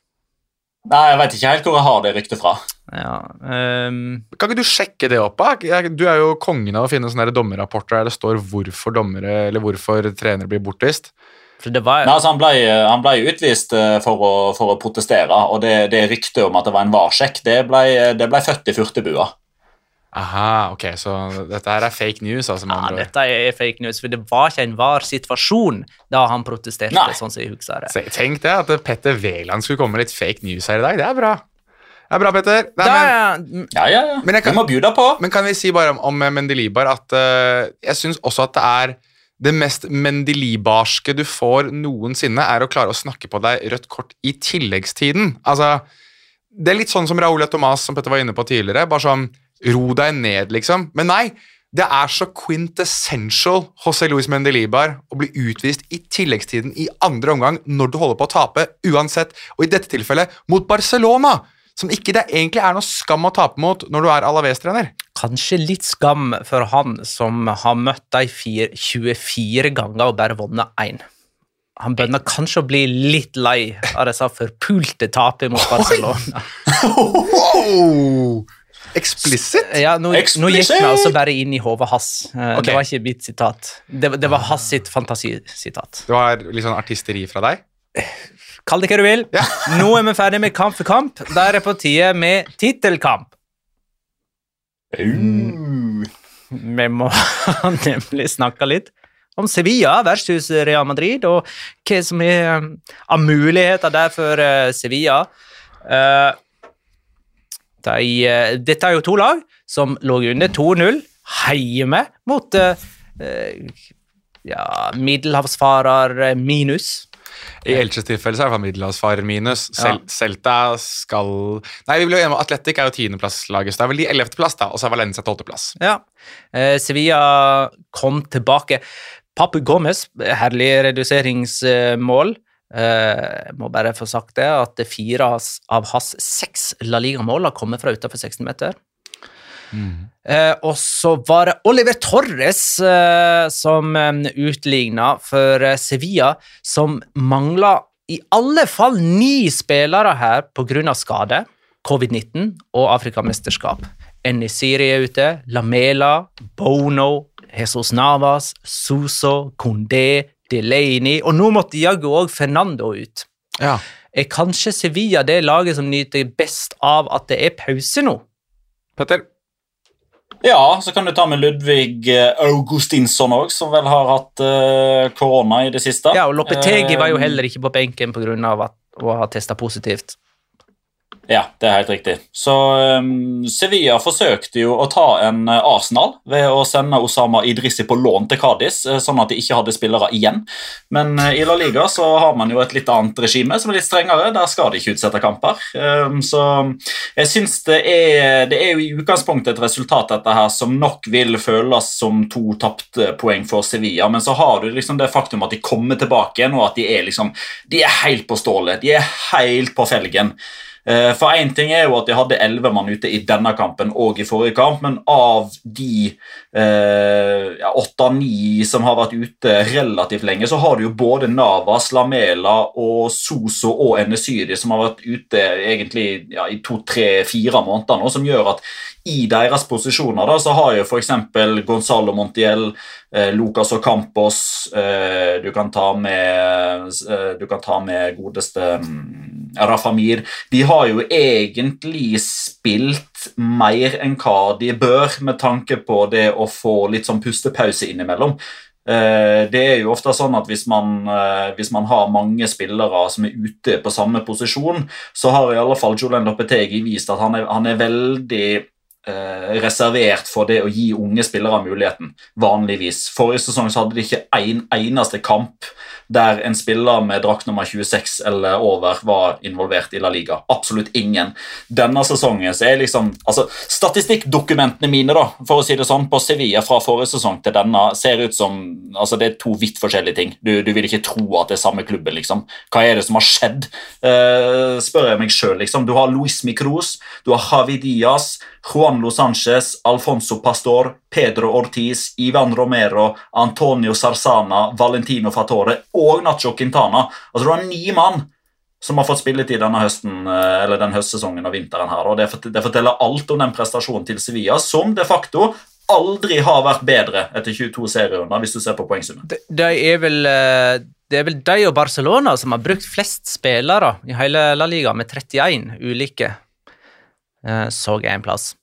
Nei, Jeg vet ikke helt hvor jeg har det ryktet fra. Ja, um... Kan ikke du sjekke det opp? da? Du er jo kongen av å finne sånne dommerrapporter der det står hvorfor dommere eller hvorfor trenere blir bortvist. for det var Nei, altså, han, ble, han ble utvist eh, for å, for å protestere, og det, det ryktet om at det var en varsjekk, det ble, det ble født i furtebua. Aha, ok, så dette her er fake news, altså. ja, andre dette er fake news, for det var ikke en var situasjon da han protesterte, Nei. sånn som jeg husker det. Se- Tenk det, at Petter Wæland skulle komme med litt fake news her i dag. Det er bra. Det er bra, Petter. Nei, Da, men, Ja, ja, ja. Men jeg kan- må bjuda på. men kan vi si bare om, om Mendelibar at uh, jeg syns også at det er det mest mendelibarske du får noensinne, er å klare å snakke på deg rødt kort i tilleggstiden. Altså, det er litt sånn som Raúl Thomas, som Petter var inne på tidligere. Bare sånn ro deg ned, liksom. Men nei, det er så quintessential José Luis Mendelibar å bli utvist i tilleggstiden i andre omgang når du holder på å tape, uansett, og i dette tilfellet mot Barcelona, som ikke det egentlig er noe skam å tape mot når du er Alaves-trener. Kanskje litt skam for han som har møtt de 24 ganger og bare vunnet én. Han begynner kanskje å bli litt lei av disse forpulte tapene mot Barcelona. Wow! Explicit? Ja, nå, nå gikk vi altså bare inn i hodet hans. Okay. Det var ikke mitt sitat. Det, det var hans sitt fantasisitat. Det var litt sånn artisteri fra deg? Kall det hva du vil. Ja. Nå er vi ferdig med Kamp for kamp. Da er det på tide med tittelkamp. Uh. Vi må nemlig snakke litt om Sevilla versus Real Madrid, og hva som er um, av muligheter der for eh, Sevilla. Eh, de, eh, dette er jo to lag som lå under 2-0 hjemme mot eh, eh, ja, middelhavsfarer minus. I Elches tilfelle så er det middelhavsfarer minus. Sel Celta skal Nei, vi jo enige om Atletic er jo tiendeplasslaget, så det er vel de ellevteplass, da, og så er Valencia tolvteplass. Ja. Eh, Sevilla kom tilbake. Papu Gomez, herlig reduseringsmål. Eh, jeg må bare få sagt det, at fire av hans seks La Liga-mål har kommet fra utenfor 16 meter. Eh, og så var det Oliver Torres eh, som eh, utligna for eh, Sevilla, som mangla i alle fall ni spillere her pga. skade, covid-19 og Afrikamesterskap. Enisiri er ute, Lamela, Bono, Jesus Navas, Suso, Condé, Delaney, og nå måtte jaggu òg Fernando ut. Ja. Er kanskje Sevilla det laget som nyter best av at det er pause nå? Petter? Ja, så kan du ta med Ludvig eh, Augustinsson òg, som vel har hatt eh, korona i det siste. Ja, og Lopetegi var jo Eh, heller ikke på benken pga. å ha testa positivt. Ja, det er helt riktig. Så um, Sevilla forsøkte jo å ta en uh, Arsenal ved å sende Osama Idrissi på lån til Cádiz, uh, sånn at de ikke hadde spillere igjen. Men uh, i La Liga så har man jo et litt annet regime som er litt strengere. Der skal de ikke utsette kamper. Um, så jeg syns det er Det er jo i utgangspunktet et resultat dette her som nok vil føles som to tapte poeng for Sevilla, men så har du liksom det faktum at de kommer tilbake igjen, og at de er liksom De er helt på stålet. De er helt på felgen. Eh, for Én ting er jo at de hadde elleve mann ute i denne kampen og i forrige kamp, men av de åtte-ni ja, som har vært ute relativt lenge, så har du jo både Navas, Lamela og Soso og Enesydi som har vært ute egentlig ja, i to-tre-fire måneder nå, som gjør at i deres posisjoner da, så har jo f.eks. Gonzalo Montiel, eh, Lucas Ocampos eh, Du kan ta med eh, Du kan ta med godeste mm, Rafa Mir. De har jo egentlig spilt mer enn hva de bør, med tanke på det å få litt sånn pustepause innimellom. Eh, det er jo ofte sånn at hvis man, eh, hvis man, har mange spillere som er ute på samme posisjon, så har i alle fall Julian Lopetegi vist at han er, han er veldig eh, reservert for det å gi unge spillere muligheten, vanligvis. Forrige sesong så hadde de ikke en eneste kamp der en spiller med drakt nummer 26 eller over var involvert i La Liga. Absolutt ingen. Denne sesongen så er liksom altså, Statistikkdokumentene mine da, for å si det sånn, på Sevilla fra forrige sesong til denne ser ut som altså Det er to vidt forskjellige ting. Du, du vil ikke tro at det er samme klubben. liksom. Hva er det som har skjedd? Uh, spør jeg meg sjøl. Liksom. Du har Luis Micros, du har Javi Diaz, Juan Lo Sánchez, Alfonso Pastor, Pedro Ortiz, Ivan Romero, Antonio Sarsana, Valentino Fatore og Nacho Quintana. Altså Du har ni mann som har fått spilletid denne høsten, eh, eller den høstsesongen og vinteren. her, og Det forteller alt om den prestasjonen til Sevilla, som de facto aldri har vært bedre etter 22 serierunder, hvis du ser på poengsummen. Det, det, er vel, eh, det er vel de og Barcelona som har brukt flest spillere i hele La Liga, med 31 ulike, eh, så jeg en plass.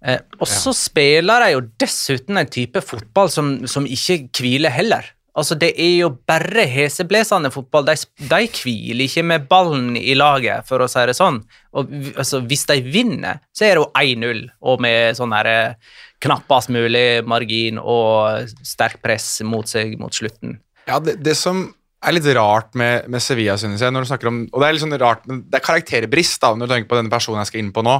Eh, og så ja. spiller de jo dessuten en type fotball som, som ikke hviler heller. Altså, Det er jo bare heseblesende fotball. De, de hviler ikke med ballen i laget, for å si det sånn. Og altså, Hvis de vinner, så er det jo 1-0, og med sånn her eh, knappest mulig margin og sterk press mot seg mot slutten. Ja, det, det som er litt rart med, med Sevilla, synes jeg, når du snakker om, og det er litt sånn rart, men det er karakterbrist da, når du tenker på denne personen jeg skal inn på nå.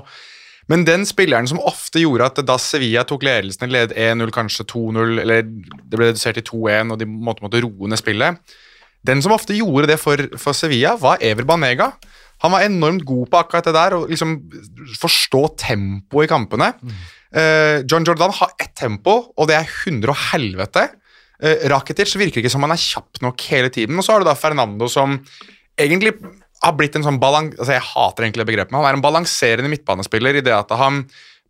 Men den spilleren som ofte gjorde at da Sevilla tok ledelsen, ledet 1-0, kanskje 2-0, eller det ble redusert til 2-1, og de måtte, måtte roe ned spillet Den som ofte gjorde det for, for Sevilla, var Ever Banega. Han var enormt god på akkurat det der, å liksom forstå tempoet i kampene. Mm. Uh, John Jordan har ett tempo, og det er 100 og helvete. Uh, Rakitic virker ikke som han er kjapp nok hele tiden. Og så har du da Fernando som egentlig har blitt en sånn balans... Altså jeg hater egentlig det begrepet, men han er en balanserende midtbanespiller i det at han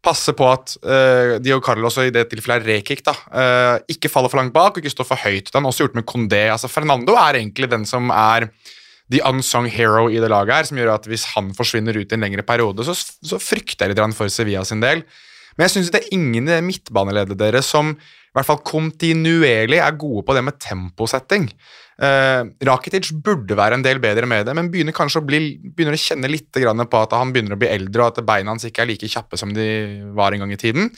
passer på at uh, Dio Carlos, og i det tilfellet er Rekik, da, uh, ikke faller for langt bak og ikke står for høyt. Det har han også gjort med Condé. Altså Fernando er egentlig den som er the unsung hero i det laget her, som gjør at hvis han forsvinner ut i en lengre periode, så, så frykter jeg litt for Sevilla sin del. Men jeg syns det er ingen i midtbaneleddet deres som i hvert fall kontinuerlig er gode på det med temposetting. Uh, Rakitic burde være en del bedre med det, men begynner kanskje å, bli, begynner å kjenne litt på at han begynner å bli eldre, og at beina hans ikke er like kjappe som de var en gang i tiden.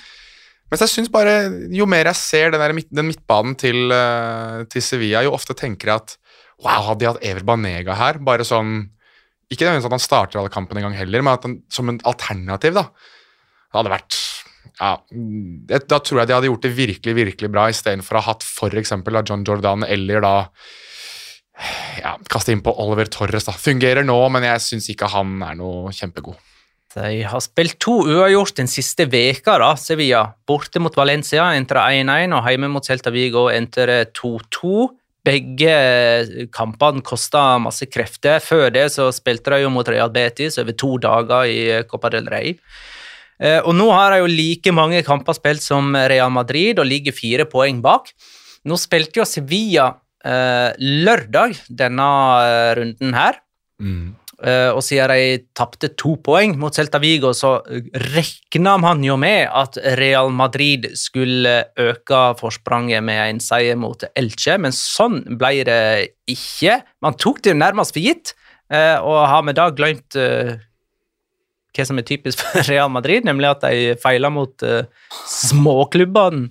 Mens jeg synes bare, jo mer jeg ser den, der, den midtbanen til, uh, til, Sevilla, jo ofte tenker jeg at wow, hadde de hatt Ever Banega her, bare sånn Ikke nødvendigvis at han starter alle kampene en gang heller, men at han, som en alternativ, da. Det hadde vært ja, Da tror jeg de hadde gjort det virkelig virkelig bra, istedenfor å ha hatt f.eks. John Jordan eller da ja, kaste inn på Oliver Torres. da. Fungerer nå, men jeg syns ikke han er noe kjempegod. De har spilt to uavgjort den siste veka da, Sevilla. Borte mot Valencia endte 1-1, og hjemme mot Celta Vigo endte 2-2. Begge kampene kosta masse krefter. Før det så spilte de jo mot Real Betis over to dager i Copa del Rey. Eh, og nå har de jo like mange kamper spilt som Real Madrid og ligger fire poeng bak. Nå spilte jo Sevilla lørdag denne eh, runden her. Mm. Uh, og siden de tapte to poeng mot Celta Vigo, så regna man jo med at Real Madrid skulle øke forspranget med en seier mot Elche, men sånn ble det ikke. Man tok det nærmest for gitt, uh, og har vi da glemt uh, hva som er typisk for Real Madrid, nemlig at de feiler mot uh, småklubbene.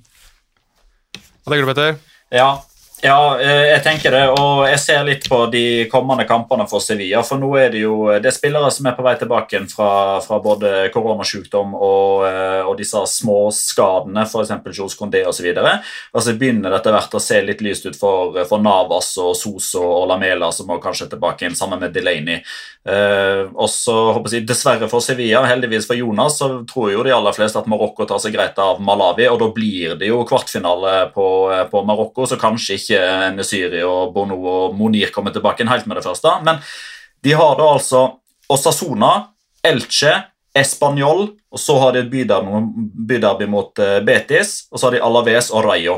Hva tenker du, Petter? Ja, ja, eh, jeg tenker det, og jeg ser litt på de kommende kampene for Sevilla. For nå er det jo det er spillere som er på vei tilbake igjen fra, fra både koronasykdom og, eh, og disse småskadene, f.eks. Jules Condé osv. Altså begynner dette hvert å se litt lyst ut for, for Navas og Soso og Lamela, som må kanskje tilbake inn sammen med Delaney. Og så håper jeg, Dessverre for Sevilla, heldigvis for Jonas, så tror jo de aller fleste at Marokko tar seg greit av Malawi, og da blir det jo kvartfinale på, på Marokko, så kanskje ikke Nesyri og Bono og Monir kommer tilbake helt med det første. Men de har da altså Osasona, Elche, Español, og så har de et byderby, mot uh, Betis, og så har de Alaves og Rayo.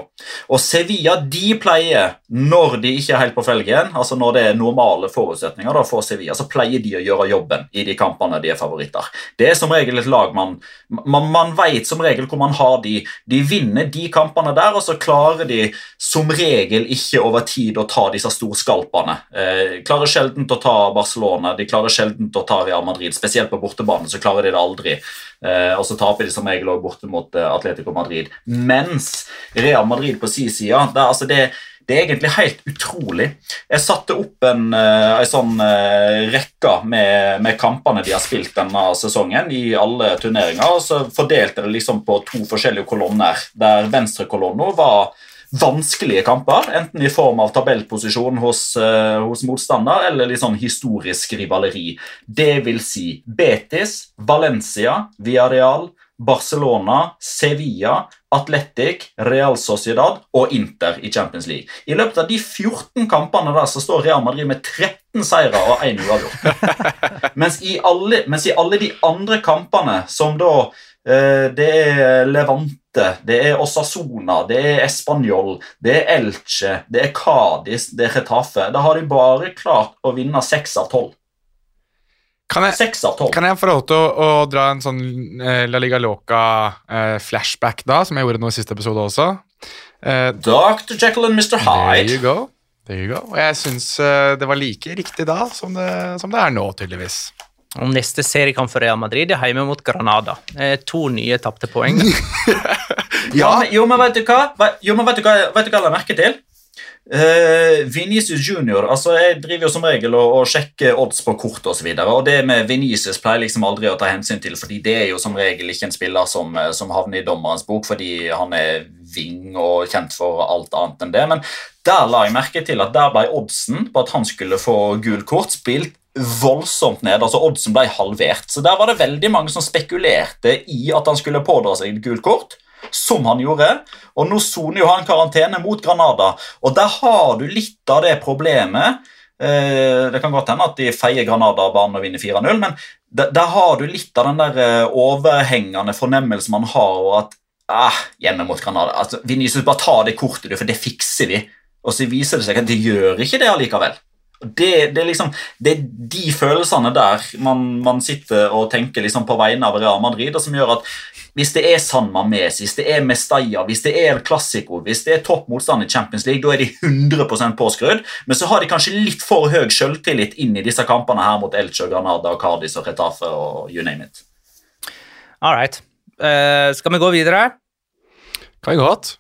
Og Sevilla de pleier, når de ikke er helt på felgen, altså når det er normale forutsetninger da, for Sevilla, så pleier de å gjøre jobben i de kampene de er favoritter. Det er som regel et lag man Man, man vet som regel hvor man har de. De vinner de kampene der, og så klarer de som regel ikke over tid å ta disse storskalpene. Eh, klarer sjelden å ta Barcelona, de klarer sjelden å ta Real Madrid, spesielt på bortebane så klarer de det aldri. Eh, og så taper de som regel også borte mot eh, Atletico Madrid. Mens Real Madrid på sin side det, altså det, det, er egentlig helt utrolig. Jeg satte opp en, uh, en sånn uh, rekke med, med, kampene de har spilt denne sesongen i alle turneringer, og så fordelte det liksom på to forskjellige kolonner, der venstre kolonna var vanskelige kamper, enten i form av tabellposisjon hos, uh, hos motstander eller litt sånn historisk rivaleri. Det vil si Betis, Valencia, Villarreal, Barcelona, Sevilla, Atletic, Real Sociedad og Inter i Champions League. I løpet av de 14 kampene der så står Real Madrid med 13 seire og 1 uavgjort. mens, mens i alle de andre kampene, som da eh, det er Levante det er Osasona, det er Español, det er Elche, det er Cádiz, det er Retafe. Da har de bare klart å vinne seks av tolv. Kan jeg, kan jeg få lov til å, å, dra en sånn eh, La Liga Loca-flashback, eh, da, som jeg gjorde nå i siste episode også? Eh, Dr. Jekyll and Mr. Hyde. There you go. There you go. Og jeg syns eh, det var like riktig da som det, som det er nå, tydeligvis. Og neste seriekamp for Real Madrid er hjemme mot Granada. To nye tapte poeng. ja, jo, men vet du hva? Jo, men vet du hva, vet du hva jeg la merke til? Uh, Vinicius Junior altså Jeg driver jo som regel og, og sjekker odds på kort osv. Og, og det med Vinicius pleier liksom aldri å ta hensyn til, fordi det er jo som regel ikke en spiller som, eh, som havner i dommerens bok fordi han er ving og kjent for alt annet enn det. Men der la jeg merke til at der ble oddsen på at han skulle få gult kort, spilt voldsomt ned. altså Oddsen ble halvert. Så Der var det veldig mange som spekulerte i at han skulle pådra seg et gult kort, som han gjorde. Og Nå soner jo han karantene mot Granada, og der har du litt av det problemet. Eh, det kan godt hende at de feier Granada av banen og vinner 4-0, men der, har du litt av den der eh, overhengende fornemmelsen man har. og at ah, hjemme mot Granada, altså, Vinicius, bare ta det kortet, for det fikser vi. Og så viser det seg at de gjør ikke det allikevel. Det, det, liksom, det, er de følelsene der man, man sitter og tenker liksom på vegne av Real Madrid, og som gjør at hvis det er San Mames, hvis det er Mestalla, hvis det er Classico, hvis det er topp motstand i Champions League, da er de 100% påskrudd. Men så har de kanskje litt for høy selvtillit inn i disse kampene her mot Elche, Granada, Cardis og Retafe og you name it. All right. Uh, skal vi gå videre? Kan vi godt.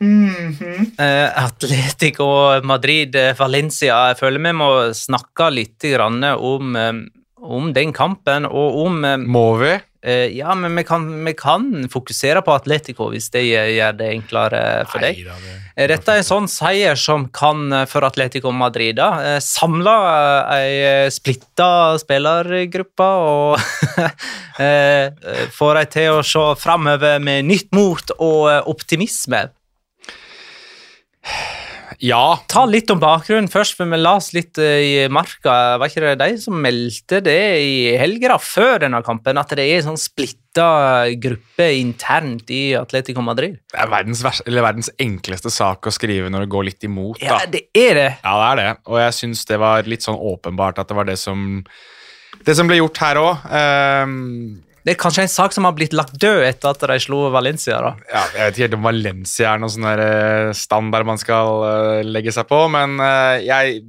Mm -hmm. Atletico Madrid, eh, Valencia. Jeg føler vi må snakke litt om, um, om den kampen og om Må vi? Ja, men vi kan, vi kan, fokusere på Atletico hvis det gjør det enklere for deg. Dette er en sånn seier som kan for Atletico Madrid samle ei splitta spillergruppe og får dem til å se framover med nytt mot og optimisme. Ja. Ta litt om bakgrunnen først, for vi las litt eh, i Marka. Var ikke det de som meldte det i helga før denne kampen, at det er en sånn splitta gruppe internt i Atletico Madrid? Det er verdens, verdens, enkleste sak å skrive når det går litt imot. Da. Ja, det er det. Ja, det er det. Og jeg syns det var litt sånn åpenbart at det var det som det som ble gjort her òg. Det er kanskje en sak som har blitt lagt død etter at de slo Valencia. da. Ja, jeg vet ikke helt om Valencia er noen sånn eh, standard man skal uh, legge seg på, men uh, jeg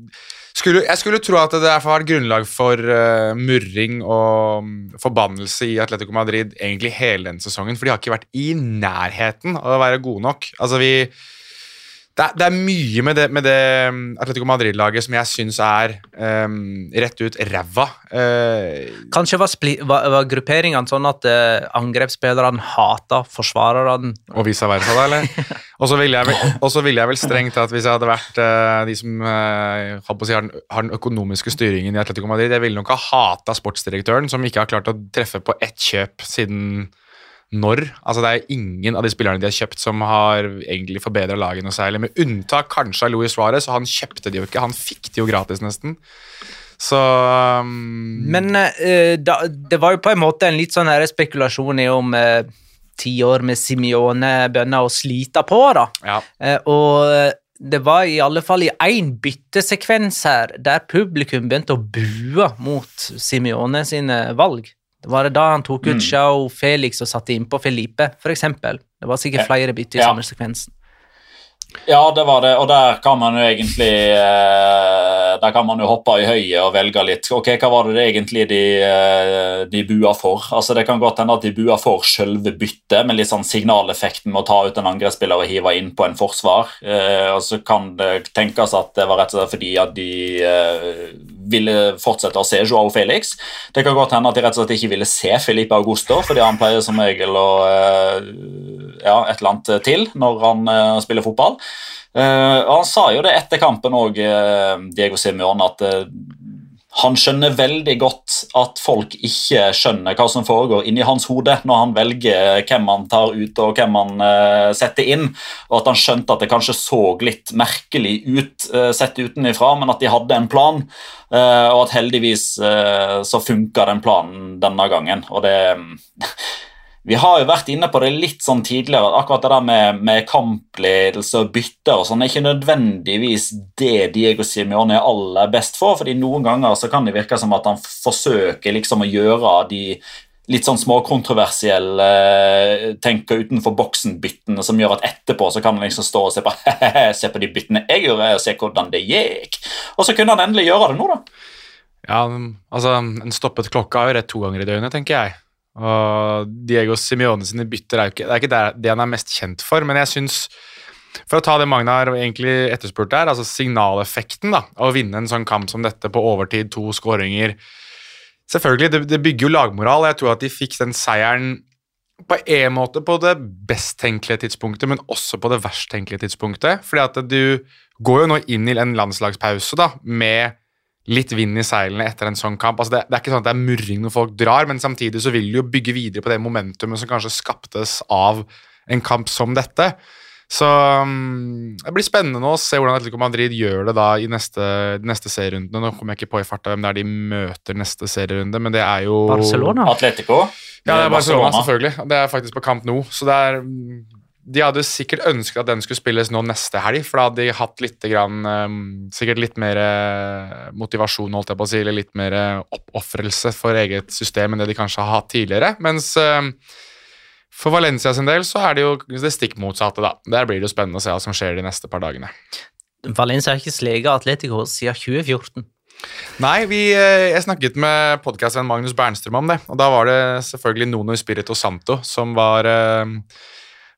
Skulle, jeg skulle tro at det derfor har vært grunnlag for uh, murring og um, forbannelse i Atletico Madrid egentlig hele denne sesongen, for de har ikke vært i nærheten av å være gode nok. Altså vi det er, det er mye med det, med det mm, Atletico Madrid-laget som jeg syns er um, rett ut ræva. Uh, Kanskje var, var, var grupperingene sånn at uh, angrepsspillerne hata forsvarerne? Og vice versa, da, eller? Og så ville ville jeg vel strengt tatt, hvis jeg hadde vært uh, de som på å si, har, den, har den økonomiske styringen i Atletico Madrid, jeg ville nok ha hata sportsdirektøren, som ikke har klart å treffe på ett kjøp siden når. Altså Det er ingen av de spillerne de har kjøpt som har egentlig forbedra laget noe særlig, med unntak kanskje av Luis Suárez, og han kjøpte de jo ikke. Han fikk de jo gratis, nesten. Så um, Men uh, da, det var jo på en måte en litt sånn spekulasjon i om eh, ti år med Simione begynner å slite på, da. ja. Uh, og det var i alle fall i én byttesekvens her der publikum begynte å bue mot Simione sine valg. Det var det da han tok ut Mm. Joao Felix og satte innpå Felipe, eksempel. Det var sikkert flere bytter i Ja. samme sekvensen. Ja, det var det, og der kan man jo egentlig eh, Der kan man jo hoppe i høyet og velge litt. Ok, Hva var det egentlig de, eh, de bua for? Altså Det kan godt hende at de bua for selve byttet, med litt sånn signaleffekten med å ta ut en angrepsspiller og hive inn på en forsvar. Eh, og så kan det tenkes at det var rett og slett fordi at de ville fortsette å se Joao Felix. Det kan godt hende at de rett og slett ikke ville se Felipe Augusto, fordi han pleier som regel å eh, ja, et eller annet til når han eh, spiller fotball. Eh, og Han sa jo det etter kampen òg, Diego Simeon at han skjønner veldig godt at folk ikke skjønner hva som foregår inni hans hode når han velger hvem han tar ut og hvem han uh, setter inn, og at han skjønte at det kanskje så litt merkelig ut uh, sett utenifra, men at de hadde en plan, uh, og at heldigvis så funka den planen denne gangen. og det vi har jo vært inne på det litt sånn tidligere, at akkurat det der med, med kampledelse og bytter og sånn er ikke nødvendigvis det Diego Simione er aller best for, fordi noen ganger så kan det virke som at han forsøker liksom å gjøre de litt sånn småkontroversielle tenker utenfor boksen-byttene som gjør at etterpå så kan han liksom stå og se på se på de byttene jeg gjorde, og se hvordan det gikk. Og så kunne han endelig gjøre det nå, da. Ja, altså, En stoppet klokka er jo rett to ganger i døgnet, tenker jeg. Og Diego Simione sine bytter er jo ikke, det er ikke det, han er mest kjent for, men jeg syns For å ta det Magnar egentlig etterspurte her, altså signaleffekten da, å vinne en sånn kamp som dette på overtid, to skåringer Selvfølgelig, det, det bygger jo lagmoral. Jeg tror at de fikk den seieren på en måte på det best tenkelige tidspunktet, men også på det verst tenkelige tidspunktet. Fordi at du går jo nå inn i en landslagspause da, med litt vind i seilene etter en sånn kamp. Altså det, det er ikke sånn at det er murring når folk drar, men samtidig så vil de jo bygge videre på det momentumet som kanskje skaptes av en kamp som dette. Så um, det blir spennende nå å se hvordan Atletico Madrid gjør det da i neste, neste serierunde. Nå kommer jeg ikke på i farta hvem det er de møter neste serierunde, men det er jo Barcelona? Atletico. Ja, det er Barcelona, selvfølgelig. Det er faktisk på kamp nå, Så det er mm, De hadde sikkert ønsket at den skulle spilles nå neste helg, for da hadde de hatt litt grann, um, sikkert litt mer eh, motivasjon, holdt jeg på å si, eller litt mer eh, oppofrelse for eget system enn det de kanskje har hatt tidligere. Mens for Valencia sin del så er det jo det stikk motsatte, da. Der blir det jo spennende å se hva som skjer de neste par dagene. Valencia har ikke sleget Atletico siden 2014. Nei, vi, eh, jeg snakket med podcastvenn Magnus Bernstrøm om det, og da var det selvfølgelig Nono Espirito Santo som var, eh,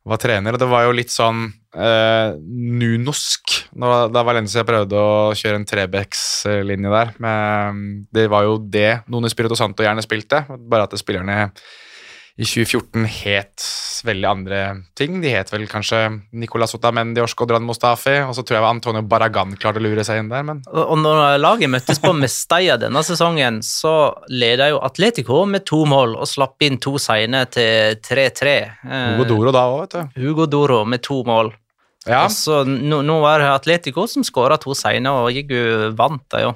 var trener, og det var jo litt sånn eh, nunosk da Valencia prøvde å kjøre en Trebex-linje der. Men det var jo det Nono Spirito Santo gjerne spilte, bare at spillerne i 2014 het veldig andre ting. De het vel kanskje Nicolas Otamendi, Oshkodran Mustafi, og så tror jeg Antonio Baragan klarte å lure seg inn der, men Og når laget møttes på Mestalla denne sesongen, så leda jo Atletico med to mål og slapp inn to seine til 3-3. Eh, Hugo Doro da òg, vet du. Hugo Doro med to mål. Ja, Og så nå, nå var det Atletico som skåra to seine, og Jigu vant det jo.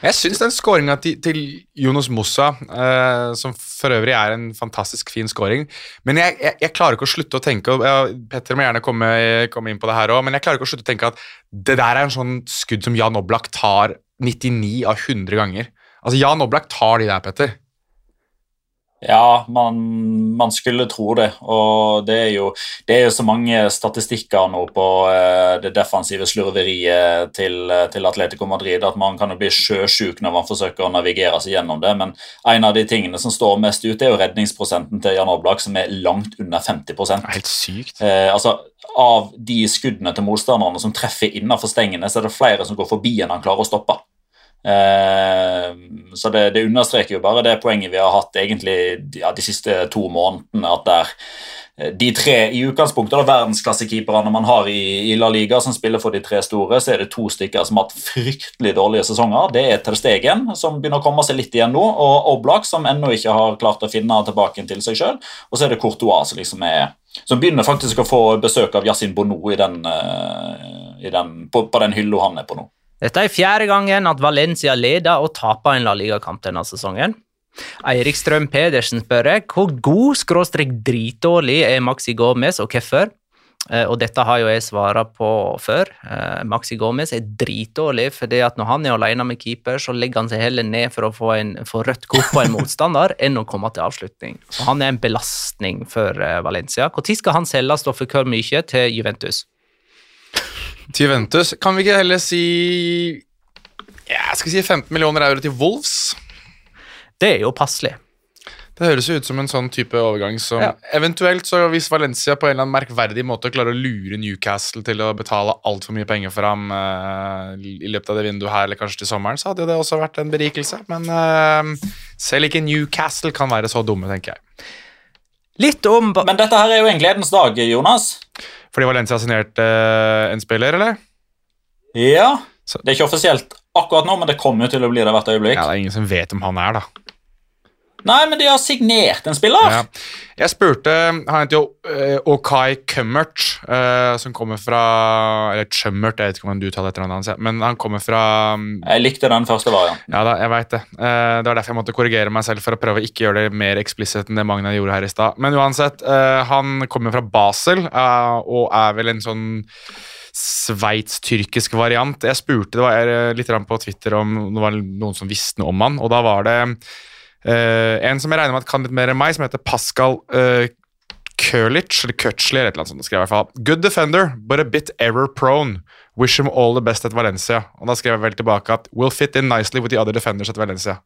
Men jeg syns den skåringa til, til Jonas Mossa, eh, som for øvrig er en fantastisk fin skåring Men jeg, jeg, jeg klarer ikke å slutte å tenke ja, Petter må gjerne komme, komme inn på det her òg, men jeg klarer ikke å slutte å tenke at det der er en sånn skudd som Jan Oblak tar 99 av 100 ganger. Altså, Jan Oblak tar de der, Petter. Ja, man, man, skulle tro det. Og det er, jo, det er jo så mange statistikker nå på uh, det defensive slurveriet til, til, Atletico Madrid at man kan jo bli sjøsjuk når man forsøker å navigere seg gjennom det. Men en av de tingene som står mest ut, er jo redningsprosenten til Jan Oblak, som er langt under 50 Helt sykt. Eh, altså, av de skuddene til motstanderne som treffer innenfor stengene, så er det flere som går forbi enn han klarer å stoppe. Eh, så det, det, understreker jo bare det poenget vi har hatt egentlig ja, de siste to månedene. at der eh, de tre i utgangspunktet da, verdensklassekeeperne man har i, i, La Liga som spiller for de tre store, så er det to stykker som har hatt fryktelig dårlige sesonger. Det er Ter Stegen, som begynner å komme seg litt igjen nå, og Oblak, som ennå ikke har klart å finne tilbake til seg sjøl. Og så er det Courtois, som liksom er som begynner faktisk å få besøk av Yasin Bono i den, uh, i den, på, på den hylla han er på nå. Dette er fjerde gangen at Valencia leder og taper en La Liga-kamp denne sesongen. Eirik Strøm Pedersen spør hvor god skråstrek dritdårlig er Maxi Gomez, og hvorfor? Eh, og dette har jo jeg svara på før. Eh, Maxi Gomez er dritdårlig fordi at når han er alene med keeper, så legger han seg heller ned for å få, en, få rødt kort på en motstander enn å komme til avslutning. Og han er en belastning for eh, Valencia. Når skal han selges og for hvor mye til Juventus? Til Juventus. Kan vi ikke heller si jeg skal si 15 millioner euro til Wolves? Det er jo passelig. Det høres jo ut som en sånn type overgang som ja. Eventuelt, så hvis Valencia på en eller annen merkverdig måte klarer å lure Newcastle til å betale altfor mye penger for ham uh, i løpet av det vinduet her, eller kanskje til sommeren, så hadde det også vært en berikelse. Men uh, selv ikke Newcastle kan være så dumme, tenker jeg. Litt om Men dette her er jo en gledens dag, Jonas. Fordi Valencia signerte uh, en spiller, eller? Ja. Det er ikke offisielt akkurat nå, men det kommer jo til å bli det hvert øyeblikk. Ja, Det er ingen som vet om han er, da. Nei, men de har signert en spiller. Ja. Jeg spurte Han heter jo uh, Okai Cummert, uh, som kommer fra Eller Chummert, jeg vet ikke om du uttaler etternavnet hans, men han kommer fra um, Jeg likte den første varianten. Ja, da, jeg vet det. Uh, det var derfor jeg måtte korrigere meg selv for å prøve å ikke gjøre det mer eksplisitt enn det Magna gjorde her i stad. Men uansett, han kommer fra Basel og er vel en sånn sveits-tyrkisk variant. Jeg spurte det var litt på Twitter om det var noen som visste noe om han, og da var det Uh, en som jeg regner med at kan litt mer enn meg, som heter Pascal uh, Kurlic, eller Kutchley, eller et eller annet sånt. skrev jeg i hvert fall. Good defender, but a bit error prone. Wish him all the best at Valencia. Og da skrev jeg vel tilbake at will fit in nicely with the other defenders at Valencia.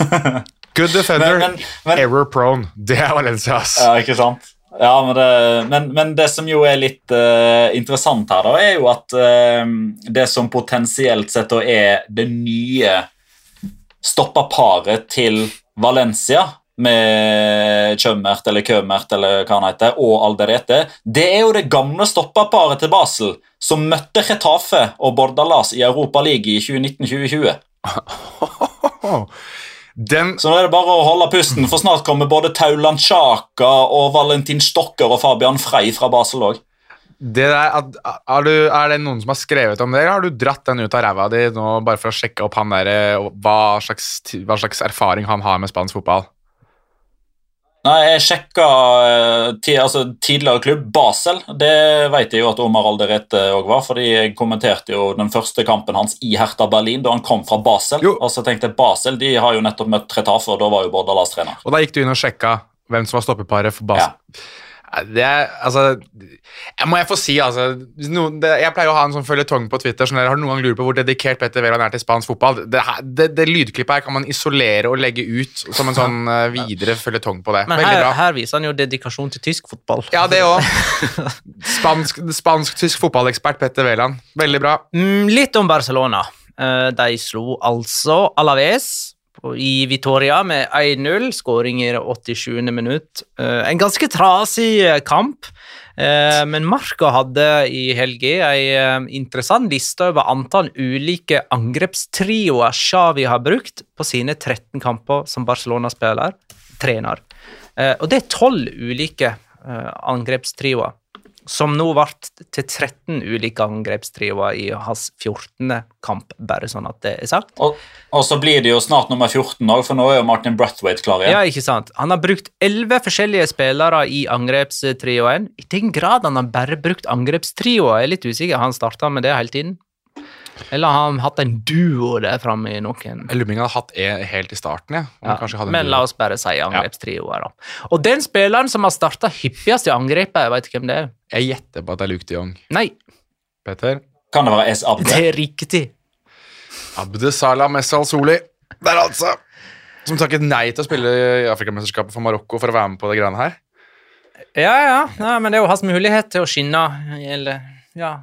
Good defender, men, men, men, error prone. Det er Valencia, ass. Ja, ikke sant? Ja, men det, men, men det som jo er litt uh, interessant her, da, er jo at uh, det som potensielt sett er det nye stoppa paret til Valencia med Kjømmert eller Kømert eller hva han heter, og Alderete, det er jo det gamle stoppaparet til Basel som møtte Retafe og Bordalas i Europa League i 2019-2020. Den... Så nå er det bare å holde pusten, for snart kommer både Tauland Chaka og Valentin Stokker og Fabian Frey fra Basel òg. Det der, er, du, er, det noen som har skrevet om det, eller har du dratt den ut av ræva di nå bare for å sjekke opp han der, hva, slags, hva slags erfaring han har med spansk fotball? Nei, Jeg sjekka eh, altså, tidligere klubb Basel. Det vet jeg jo at Omar Alderete òg var. fordi Jeg kommenterte jo den første kampen hans i Hertha Berlin da han kom fra Basel. Jo. Og så tenkte jeg Basel de har jo nettopp møtt Tretafe, og da var jo Bordalas trener. Og da gikk du inn og sjekka hvem som var stoppeparet for Basel? Ja. Det er, altså Må jeg få si, altså no, det, Jeg pleier å ha en sånn føljetong på Twitter. Sånn dere har noen gang lurt på hvor dedikert Petter Wæland er til spansk fotball? Det, det, det, lydklippet her kan man isolere og legge ut som en sånn uh, videre føljetong på det. Men her, her, viser han jo dedikasjon til tysk fotball. Ja, det òg. Spansk-tysk spansk, fotballekspert Petter Wæland. Veldig bra. Mm, litt om Barcelona. Uh, de slo altså Alaves i Vitoria med 1-0. Skåring i 87. minutt. Eh, en ganske trasig eh, kamp. Eh, men Marka hadde i helga en interessant liste over antall ulike angrepstrioer Xavi har brukt på sine 13 kamper som Barcelona-spiller, trener. Og det er tolv ulike angrepstrioer som nå ble til 13 ulike angrepstrioer i hans 14. kamp, bare sånn at det er sagt. Og, og så blir det jo snart nummer 14 òg, for nå er jo Martin Brathwaite klar igjen. Ja, ikke sant. Han har brukt 11 forskjellige spillere i angrepstrioen. I den grad han har bare brukt angrepstrioer, jeg er litt usikker. Han starta med det hele tiden. Eller har han hatt en duo der framme i noen Jeg lurer på om han hadde hatt en helt i starten, ja. Ja. hadde en Men duo. la oss bare si angrepstrioer, da. Og den spilleren som har starta hyppigst i angrepet, jeg vet ikke hvem det er. Jeg gjetter på at det er Luke de Jong. Nei, Peter? Kan det være S. Abde? det er riktig. Abde Salah Messal Soli. Der, altså! Som takket nei til å spille i Afrikamesterskapet for Marokko for å være med på det greiene her. Ja, ja, ja, men det er jo hans mulighet til å skinne, eller Ja,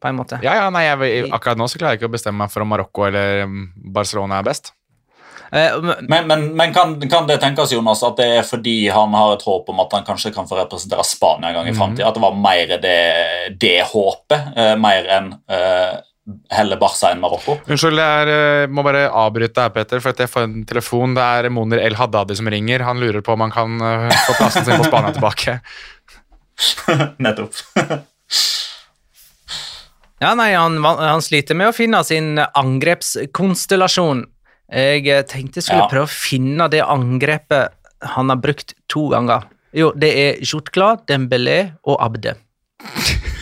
på en måte. Ja, ja, nei, jeg, Akkurat nå så klarer jeg ikke å bestemme meg for om Marokko eller um, Barcelona er best. Eh, men- Men, men, kan, kan det tenkes Jonas, at det er fordi han har et håp om at han kanskje kan få representere Spania en gang i framtida? fremtiden? At det var mer det, det håpet, eh, mer enn uh, heller Barca enn Marokko? Unnskyld, jeg er, eh, må bare avbryte her, Peter, for at jeg får en telefon. Det er Moner El Haddadi som ringer. Han lurer på om han kan eh, få plassen sin på Spania tilbake. Nettopp. Ja, nei, han, han sliter med å finne sin angrepskonstellasjon. Jeg eh, tenkte jeg skulle Ja. prøve å finne det angrepet han har brukt to ganger. Jo, det er Jutkla, Dembélé og Abde.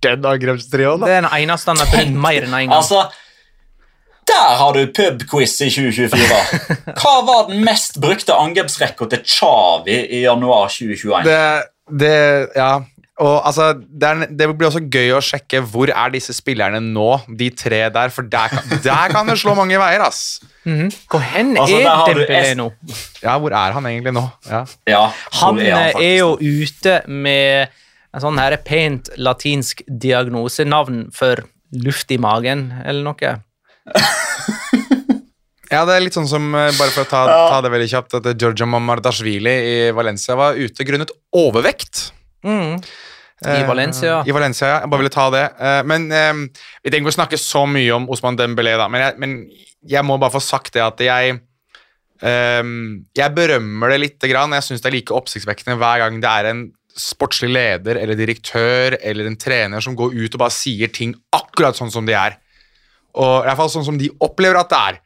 Den angrepstrioen, Det er den eneste han har brukt mer enn én gang. Altså, der har du pubquiz i 2024. Hva var den mest brukte angrepsrekka til Chavi i januar 2021? Det, det Ja. Og altså, det, er, det blir også gøy å sjekke hvor er disse spillerne nå, de tre der, for der kan, der kan det slå mange veier, ass. Mhm. Hvor hen Altså, er Dembélé nå? Ja, hvor er han egentlig nå? Ja. Ja, Han hvor er, jo ute med en sånn her pent latinsk diagnosenavn for luft i magen, eller noe. Ja, det er litt sånn som, eh, bare for å ta, ta det veldig kjapt, at Giorgio Mamardashvili i Valencia var ute grunnet overvekt. Mm. I Valencia. Eh, I Valencia, ja. Jeg bare ville ta det. Eh, men eh, Vi trenger ikke å snakke så mye om Osman Dembélé, da, men jeg, men jeg må bare få sagt det at jeg eh, Jeg berømmer det lite grann. Jeg syns det er like oppsiktsvekkende hver gang det er en sportslig leder eller direktør eller en trener som går ut og bare sier ting akkurat sånn som de er. Og i hvert fall sånn som de opplever at det er.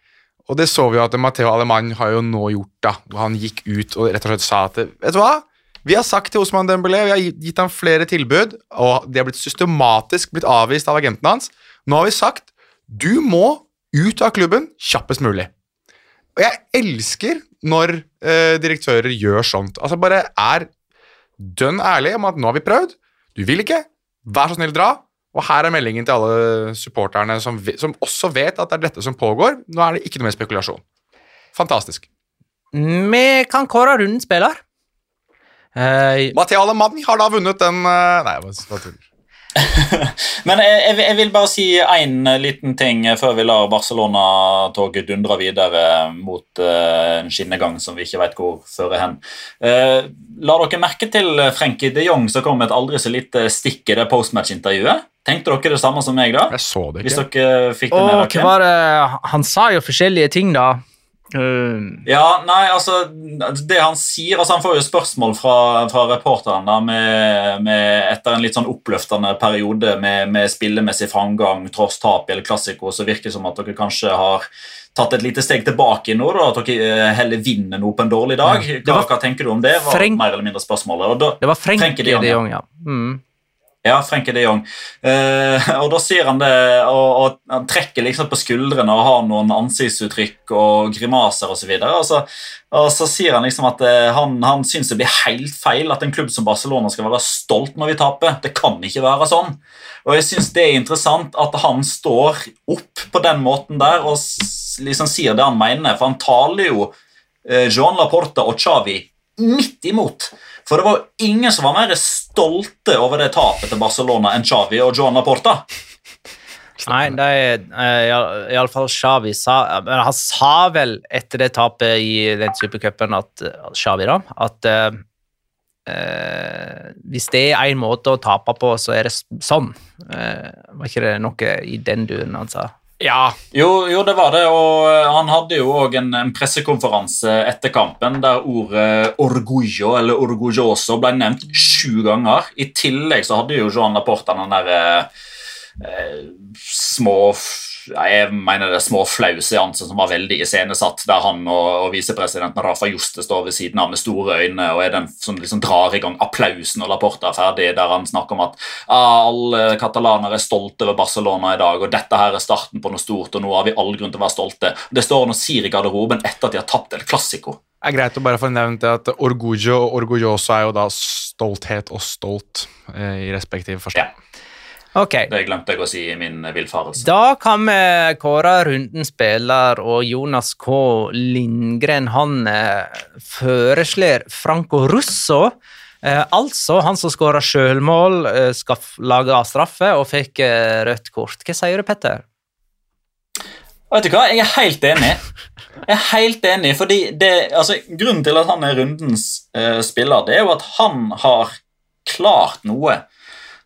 Og det så vi jo at Matheo Alemann har jo nå gjort, da. hvor Han gikk ut og rett og slett sa at Vet du hva? Vi har sagt til Osman Dembélé, vi har gitt- ham flere tilbud, og de har blitt systematisk blitt avvist av agenten hans. Nå har vi sagt du må ut av klubben kjappest mulig. Og jeg elsker når eh, direktører gjør sånt. Altså bare er dønn ærlig om at nå har vi prøvd, du vil ikke, vær så snill dra. Og her er meldingen til alle supporterne som, som også vet at det er dette som pågår. Nå er det ikke noe mer spekulasjon. Fantastisk. Vi kan kåre rundens spiller. Eh, Mathea Alemany har da vunnet den uh, Nei, jeg bare tuller. Men jeg, jeg, vil bare si én liten ting før vi lar Barcelona-toget dundre videre mot eh, en skinnegang som vi ikke vet hvor fører hen. Uh, la dere merke til Frenkie de Jong som kom med et aldri så lite stikk i det postmatch-intervjuet? Tenkte dere det samme som meg da? Jeg så det Hvis ikke. dere fikk det og med hva dere? var det Han sa jo forskjellige ting, da. Eh, Ja, nei, altså Det han sier altså Han får jo spørsmål fra, fra reporteren da, med, med, etter en litt sånn oppløftende periode med, med spillemessig framgang tross tap i El Clásico, så virker det som at dere kanskje har tatt et lite steg tilbake nå, da, at dere eh, heller vinner noe på en dårlig dag. Hva, hva tenker du om det? var Frenk- mer eller mindre spørsmålet. Da, det var Frenkie de Jong, ja. Mm. Ja, Frenkie de Jong. Eh, og da sier han det, og, og han trekker liksom på skuldrene og har noen ansiktsuttrykk og grimaser osv. Og, så, og så sier han liksom at eh, han, han syns det blir helt feil at en klubb som Barcelona skal være stolt når vi taper. Det kan ikke være sånn. Og jeg syns det er interessant at han står opp på den måten der og liksom sier det han mener, for han taler jo eh, Joan Laporta og Xavi midt imot. For det var jo ingen som var mer stolte over det tapet til Barcelona enn Xavi og Joan Laporta. Nei, er uh, iallfall Xavi sa men Han sa vel etter det tapet i den supercupen at eh, Xavi da, at uh, eh, hvis det er én måte å tape på, så er det sånn. Uh, var ikke det noe i den duren han sa? Ja, Jo, jo, det var det, og eh, han hadde jo òg en, en pressekonferanse etter kampen der ordet 'orgullo' eller 'orgulloso' ble nevnt sju ganger. I tillegg så hadde jo Joan Laporta den der eh, eh, små jeg mener det er små flauseanser som var veldig iscenesatt, der han og, og visepresidenten Rafa Juste står ved siden av med store øyne og er den som liksom drar i gang applausen når Laporta er ferdig, der han snakker om at ah, alle katalanere er stolte over Barcelona i dag, og dette her er starten på noe stort, og nå har vi all grunn til å være stolte. Det står han og sier i garderoben etter at de har tapt El Clásico. Det er greit å bare få nevnt at orgullo og orgulloso er jo da stolthet og stolt eh, i respektiv forstand. Ja. Ok, Det glemte jeg å si i min villfarelse. da kan vi kåre rundens spiller, og Jonas K. Lindgren han eh, foreslår Franco Russo. Eh, altså han som skåra sjølmål, eh, skal lage straffe og fikk eh, rødt kort. Hva sier du, Petter? Vet du hva, Jeg er helt enig. Jeg er helt enig, fordi det, altså, Grunnen til at han er rundens eh, spiller, det er jo at han har klart noe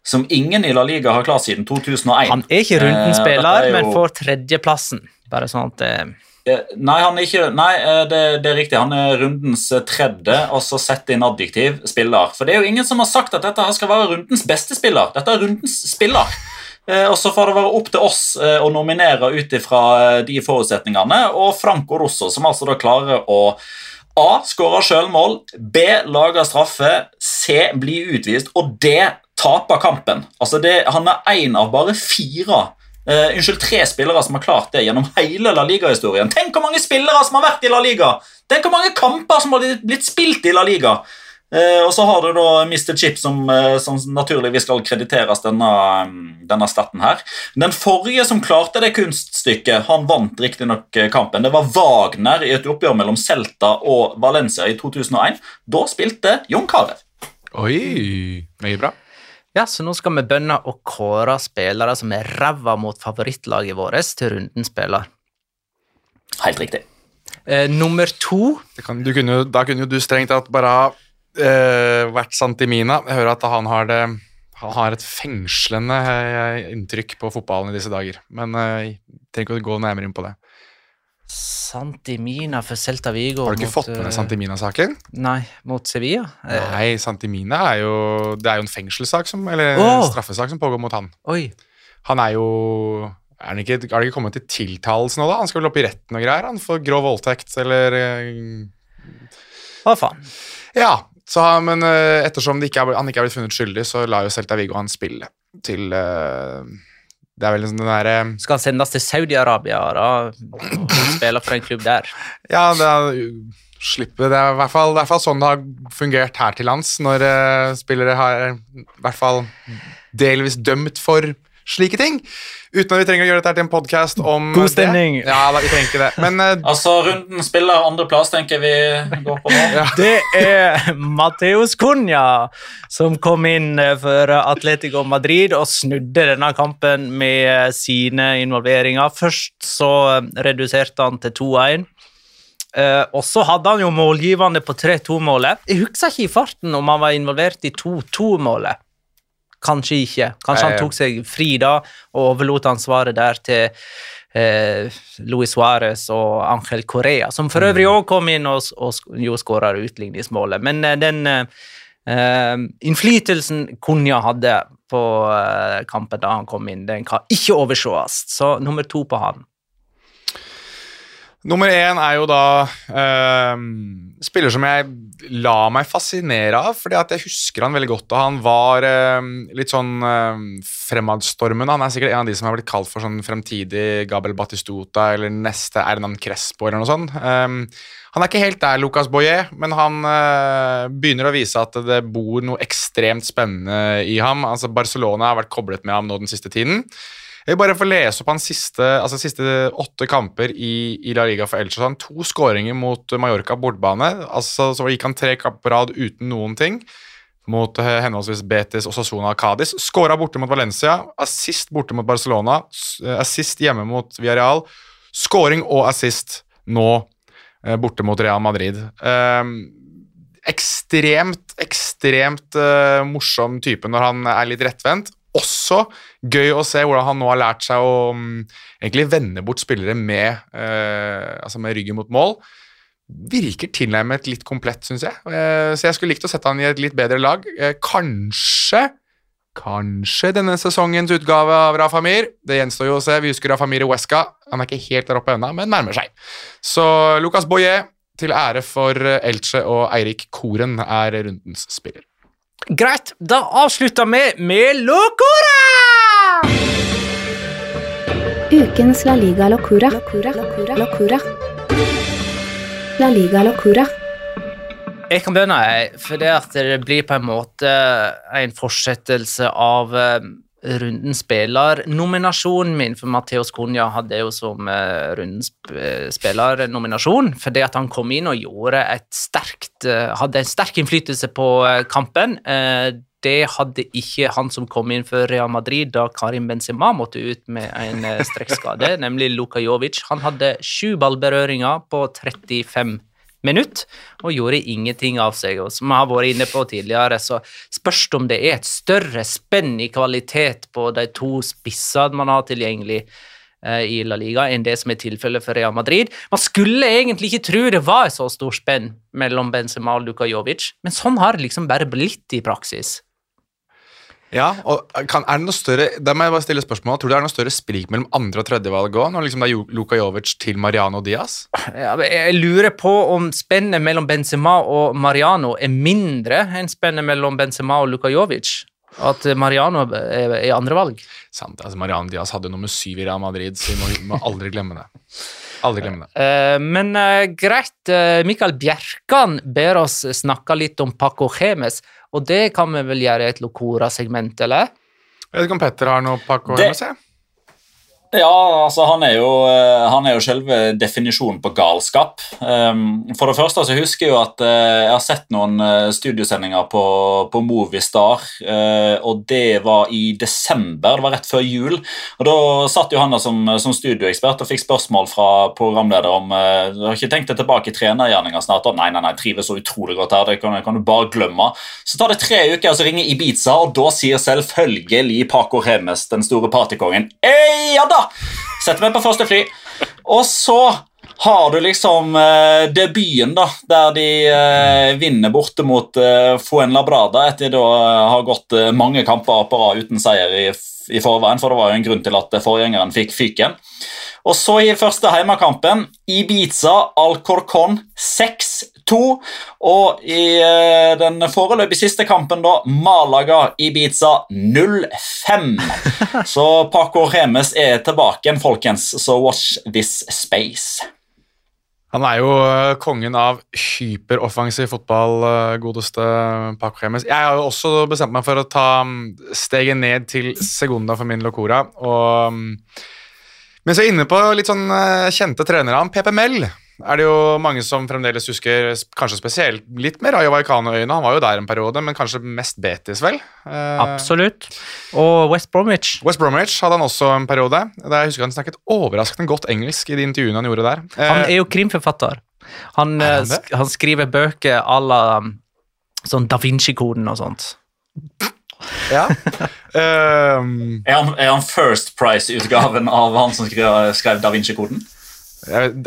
som ingen i La Liga har klart siden 2001. Han er ikke rundens Eh, jo- men får tredjeplassen. Bare sånn at eh, Eh, Nei, han er ikke, nei det, det er riktig. Han er rundens tredje, og så sett inn adjektiv spiller. For det er jo ingen som har sagt at dette her skal være rundens beste spiller. Dette er rundens spiller. Og så får det være opp til oss å nominere ut ifra de forutsetningene. Og Franco Rosso, som altså da klarer å A. Skårer selvmål. B. Lager straffe. C. Blir utvist. Og D. Taper kampen. Altså det, Han er én av bare fire uh, Unnskyld, tre spillere som har klart det gjennom hele La Liga-historien. Tenk hvor mange spillere som har vært i La Liga! Tenk hvor mange kamper som har blitt spilt i La Liga! Eh, og så har du da Mr. Chip, som, eh, som naturligvis skal krediteres denne, mm, denne staten her. Den forrige som klarte det kunststykket, han vant riktignok eh, kampen. Det var Wagner i et oppgjør mellom Celta og Valencia i 2001. Da spilte Jon Carew. Oi, mye bra. Ja, så nå skal vi bønne og kåre spillere som er ræva mot favorittlaget vårt, til runden spiller. Helt riktig. Eh, nummer to kan, du kunne, da kunne jo du strengt tatt bare eh, vært Santimina. Jeg hører at han har det han har et fengslende eh, inntrykk på fotballen i disse dager. Men eh, jeg trenger ikke å gå nærmere inn på det. Santimina for Celta Vigo. Har du ikke mot, fått med deg Santimina-saken? Nei, mot Sevilla. Nei, Santimina er jo Det er jo en fengselssak som, eller en oh! straffesak som pågår mot han. oi. Han er jo er han ikke, Har det ikke kommet til tiltalelse nå, da? Han skal vel opp i retten og greier? Han for grov voldtekt eller Hva faen? Ja, så, men eh, ettersom det ikke er, han ikke er blitt funnet skyldig, så lar jo Celta Viggo han spille til uh, Det er vel liksom den derre Skal han sendes til Saudi-Arabia da, og spille for en klubb der? Ja, det er, slippe, det er i hvert, fall, i hvert fall sånn det har fungert her til lands, når uh, spillere har i hvert fall delvis dømt for slike ting. Uten at vi trenger å gjøre dette til en podkast om God stemning. det. Ja, da, vi trenger ikke det. Men uh, Altså, runden spiller andreplass, tenker vi går på nå. Det er Mateus Cunha som kom inn eh, for Atletico Madrid og snudde denne kampen med sine involveringer. Først så eh, reduserte han til 2-1. Uh, og så hadde han jo målgivende på 3-2-målet. Jeg husker ikke i farten om han var involvert i 2-2-målet. Kanskje ikke. Kanskje han tok seg fri da og overlot ansvaret der til eh, Luis Suárez og Ángel Correa, som for øvrig òg kom inn og, og jo skåra utligningsmålet. Men eh, den eh, eh, innflytelsen Cunha hadde på eh, kampen da han kom inn, den kan ikke oversees. Så nummer to på han. Nummer én er jo da eh, spiller som jeg la meg fascinere av, fordi at jeg husker han veldig godt. og Han var eh, litt sånn eh, fremadstormende. Han er sikkert en av de som har blitt kalt for sånn fremtidig Gabel Batistuta eller neste Ernan Crespo eller noe sånt. Eh, han er ikke helt der, Lucas Boyer, men han eh, begynner å vise at det bor noe ekstremt spennende i ham. Altså Barcelona har vært koblet med ham nå den siste tiden. Jeg vil bare få lese opp hans siste, altså siste åtte kamper i, i La Liga for Elche. Han to skåringer mot Mallorca bortebane. Altså, så gikk han tre kamper på rad uten noen ting. Mot eh, henholdsvis Betis og Sassona og Cádiz. Skåra borte mot Valencia. Assist borte mot Barcelona. eh, Assist hjemme mot Villarreal. Skåring og assist nå eh, borte mot Real Madrid. Um, ekstremt, ekstremt uh, morsom type når han er litt rettvendt. Også gøy å se hvordan han nå har lært seg å um, egentlig vende bort spillere med, uh, altså med ryggen mot mål. Virker tilnærmet litt komplett, syns jeg. Eh, så jeg skulle likt å sette han i et litt bedre lag. Eh, kanskje kanskje denne sesongens utgave av Rafa Mir. Det gjenstår jo å se. Vi husker Rafa Mir i Huesca. Han er ikke helt der oppe ennå, men nærmer seg. Så Lucas Boye, til ære for Elche og Eirik Koren, er rundens spiller. Greit, da avslutter vi med Locora! Ukens La Liga Locura. Locura. Locura. Locura. La Liga Locura. Jeg kan begynne, jeg, for det at det blir på en måte en fortsettelse av eh, rundens spiller-nominasjonen min, for Mateos Cunha hadde jo som eh, rundens sp- spillernominasjon, fordi at han kom inn og gjorde et sterkt, eh, hadde en sterk innflytelse på eh, kampen. Eh, det hadde ikke han som kom inn for Real Madrid da Karim Benzema måtte ut med en eh, strekkskade, nemlig Luka Jovic. Han hadde sju ballberøringer på 35 minutt og gjorde ingenting av seg. Og som jeg har vært inne på tidligere, så spørs det om det er et større spenn i kvalitet på de to spissene man har tilgjengelig eh, i La Liga, enn det som er tilfellet for Real Madrid. Man skulle egentlig ikke tro det var et så stort spenn mellom Benzema og Luka Jovic, men sånn har det liksom bare blitt i praksis. Ja, og kan, er det noe større Da må jeg bare stille spørsmål. Tror du det er noe større sprik mellom andre- og tredjevalg òg, når liksom det er Luka Jovic til Mariano Diaz? Ja, jeg lurer på om spennet mellom Benzema og Mariano er mindre enn spennet mellom Benzema og Luka Jovic. At Mariano er, er andrevalg. Sant, altså Mariano Diaz hadde nummer syv i Real Madrid, så vi må, må aldri glemme det. Aldri glemme det. Uh, men uh, greit, uh, Mikael Bjerkan ber oss snakke litt om Paco Gemes, og det kan vi vel gjøre i et Locora-segment, eller? Jeg vet ikke om Petter har noe pakk å Det- med seg? Ja, altså han er jo, eh, han er jo selve definisjonen på galskap. Um, For det første så husker jeg jo at eh, jeg har sett noen eh, studiosendinger på, på Movistar, og det var i desember, det var rett før jul. Og Da satt jo han der som, som studioekspert og fikk spørsmål fra programleder om Du har ikke tenkt deg tilbake i trenergjerninga snart? Og nei, nei, nei, trives så utrolig godt her, det kan, kan du bare glemme. Så tar det tre uker, og så ringer Ibiza, og da sier selvfølgelig Paco Remes, den store partykongen, «Ei, ja da! Setter meg på første fly. Og så har du liksom eh, debuten, da, der de eh, vinner borte mot eh, Fuenlabrada etter å ha har gått eh, mange kamper på rad uten seier i, i forveien, for det var jo en grunn til at eh, forgjengeren fikk fyken. Og så i første heimekampen Ibiza Alcorcon 6-2. Og i eh, den foreløpig siste kampen, da, Malaga Ibiza 0-5. Så Paco Remes er tilbake igjen, folkens, så watch this space. Han er jo eh, kongen av hyperoffensiv fotball, eh, godeste Paco Remes. Jeg har jo også bestemt meg for å ta mm, steget ned til Segunda for min Locora. Og mm, mens jeg er inne på litt sånn eh, kjente trenere, han PP Mell er det jo mange som fremdeles husker, kanskje spesielt litt mer Rayo Vallecano-øyene. Han var jo der en periode, men kanskje mest Betis, vel? Eh, Absolutt. Og West Bromwich. West Bromwich hadde han også en periode. Der jeg husker Han snakket overraskende godt engelsk i de intervjuene han gjorde der. Eh, Han er jo krimforfatter. Han, han sk- han skriver bøker à la um, sånn Da Vinci-koden og sånt. ja. um, Er han, er han First Price-utgaven av han som skrev, skrev Da Vinci-koden?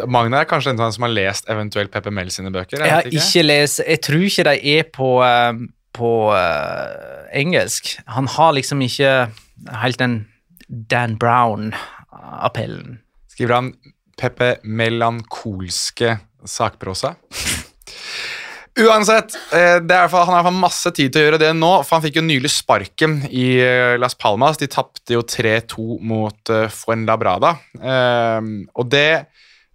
Magna er kanskje en av dem som har lest eventuelt PP Mell sine bøker. Jeg har ikke, ikke lest Jeg tror ikke de er på, um, på uh, engelsk. Han har liksom ikke helt den Dan Brown-appellen. Skriver han PP melankolske sakprosa? Uansett, eh, er han har i masse tid til å gjøre det nå, for han fikk jo nylig sparken i eh, Las Palmas. De tapte jo 3-2 mot eh, Fuenlabrada. Eh, og det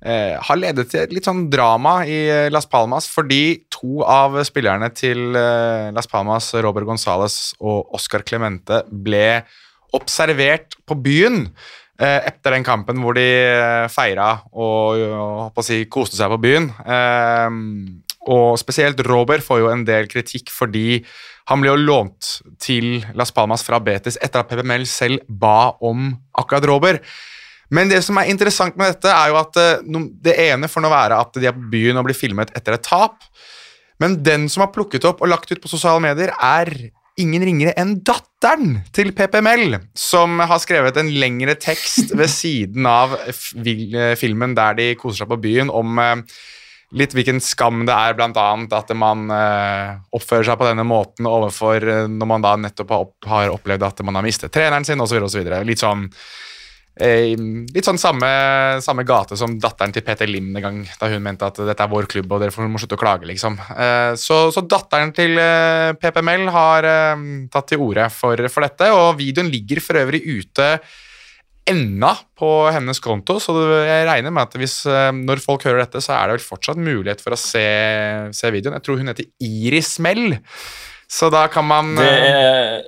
har ledet til litt sånn drama i Las Palmas, fordi to av spillerne til Las Palmas, Robert Gonzales og Oscar Clemente, ble observert på byen etter den kampen hvor de eh, feira og, og på å si, koste seg på byen. Eh, og spesielt Robert får jo en del kritikk fordi han ble jo lånt til Las Palmas fra Betis etter at PPML selv ba om akkurat Robert. Men det som er interessant med dette, er jo at eh, det ene får nå være at de er på byen og blir filmet etter et tap. Men den som har plukket opp og lagt ut på sosiale medier, er ingen ringere enn datteren til PPML, som har skrevet en lengre tekst ved siden av eh, filmen der de koser seg på byen, om eh, litt hvilken skam det er, annet at man eh, oppfører seg på denne måten overfor når man da nettopp har, opplevd at man har mistet treneren sin, osv. osv. Litt sånn Litt sånn samme, samme gate som datteren til Peter Lim den gang, da hun mente at dette er vår klubb, og dere må slutte å klage, liksom. Eh, så, så datteren til eh, PP Mel har eh, tatt til orde for, for dette, og videoen ligger for øvrig ute enda på hennes konto, så jeg regner med at hvis, eh, når folk hører dette, så er det vel fortsatt mulighet for å se, se videoen. Jeg tror hun heter Iris Mell, så da kan man Det eh, er,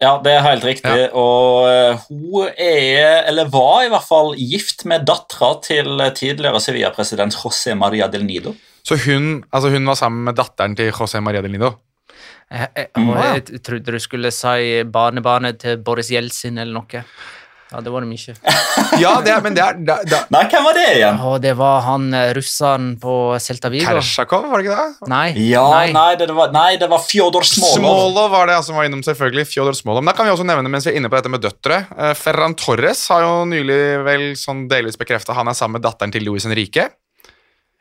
ja, det er helt riktig. Og eh, hun er, eller var i hvert fall, gift med dattera til tidligere Sevilla-president José María del Nido. Så hun, altså hun var sammen med datteren til José María del Nido? Jeg, jeg, jeg, jeg trodde du skulle si barnebarnet til Boris Jeltsin eller noe. Ja, det var de ikke. Ja, det men det er da, da, Nei, hvem var det igjen? Og det var han eh, russeren på Celta Vigo. Kersjakov, var det ikke det? Nei. Ja, nei. nei, det var, nei, det var Fjodor Smolov. Smolov var det som var innom, selvfølgelig. Fjodor Smolov. Men da kan vi også nevne, mens vi er inne på dette med døtre eh, Ferran Torres har jo nylig vel sånn delvis bekrefta han er sammen med datteren til Luis Henrique.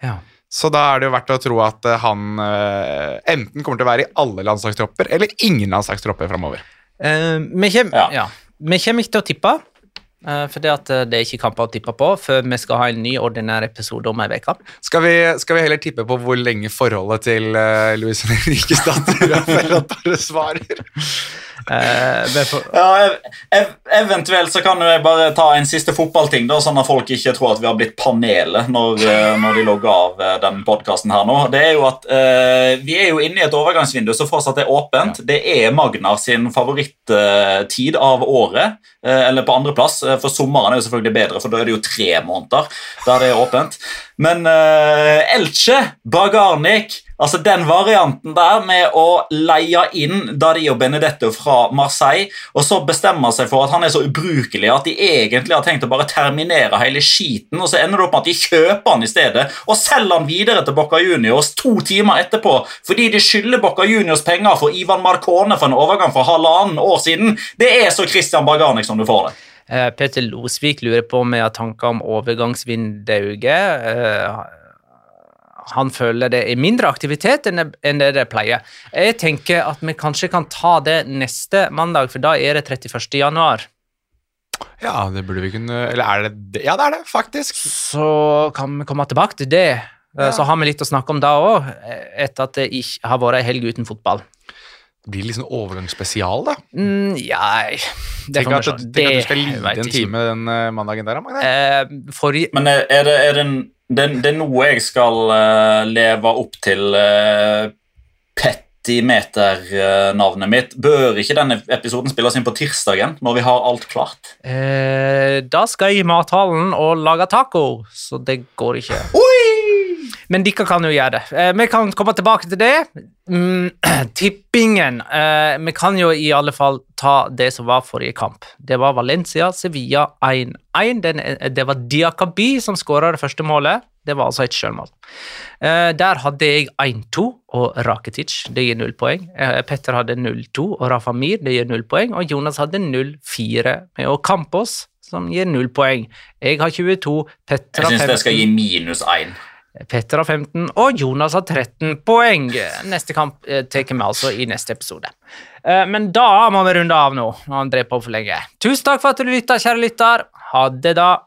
Ja. Så da er det jo verdt å tro at eh, han uh, enten kommer til å være i alle landslagstropper eller ingen landslagstropper framover. Uh, vi kommer Ja. ja. Ikke til å tippe, for det, at eh, det er ikke kamper å tippe på før vi skal ha en ny ordinær episode om ei uke. Skal vi, skal vi heller tippe på hvor lenge forholdet til uh, Luis Henriques datter og før Torres varer? svarer? Uh, får- Ja, ev ev eventuelt så kan jo jeg bare ta en siste fotballting, da, sånn at folk ikke tror at vi har blitt panelet når, eh, når de logger av uh, den podkasten her nå. Det er jo at uh, Vi er jo inne i et overgangsvindu som fortsatt er åpent. Det er Magnar sin favorittid av året. eh, eller på andreplass, eh, for sommeren er jo selvfølgelig bedre, for da er det jo tre måneder der det er åpent. Men uh, Elche, Bagarnik Altså Den varianten der med å leie inn Dario Benedetto fra Marseille, og så bestemme seg for at han er så ubrukelig at de egentlig har tenkt å bare terminere hele skiten, og så ender det opp med at de kjøper han i stedet og selger han videre til Boca Juniors to timer etterpå fordi de skylder Boca Juniors penger for Ivan Marcone for en overgang for halvannen år siden. Det er så Christian Bagarnik som du får det. Eh, Peter Losvik lurer på om jeg har tanker om overgangsvinduet. Eh, han føler det er mindre aktivitet enn det, det det pleier. Jeg tenker at vi kanskje kan ta det neste mandag, for da er det 31. januar. Ja, det burde vi kunne Eller er det det? Ja, det er det, faktisk. Så kan vi komme tilbake til det. Ja. Så har vi litt å snakke om da òg, etter at det ikke har vært ei helg uten fotball. Det blir litt sånn overgangsspesial, da. Mm, ja Det Tenk kan at, se. tenk at du skal lide en en ikke. time den eh, mandagen der, Magne. Eh, Men er det, er det, en- det, det er noe jeg skal uh, leve opp til uh, petimeter-navnet mitt. Bør ikke denne episoden spilles inn på tirsdagen, når vi har alt klart? Eh, da skal jeg i mathallen og lage taco, så det går ikke. Men dere kan jo gjøre det. Eh, vi kan komme tilbake til det. Mm, tippingen. Eh, vi kan jo i alle fall ta det som var forrige kamp. Det var Valencia-Sevilla 1-1. Eh, Det var Diakabi som skåra det første målet. Det var altså et sjølmål. Eh, der hadde jeg 1-2 og Rakitic. Det gir null poeng. Eh, Petter hadde 0-2 og Rafa Mir. Det gir null poeng. Og Jonas hadde 0-4 Og Kampos som gir null poeng. Jeg har 22, Petter Jeg har syns det skal gi minus én. Petter har 15, og Jonas har 13 poeng. Neste kamp eh, tar vi altså i neste episode. Eh, men da må vi runde av nå. Nå har han drevet på for lenge. Tusen takk for at du lytta, kjære lytter. Ha det, da.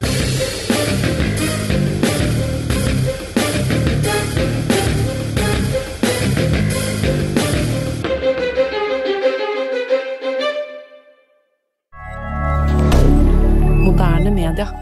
Moderne media.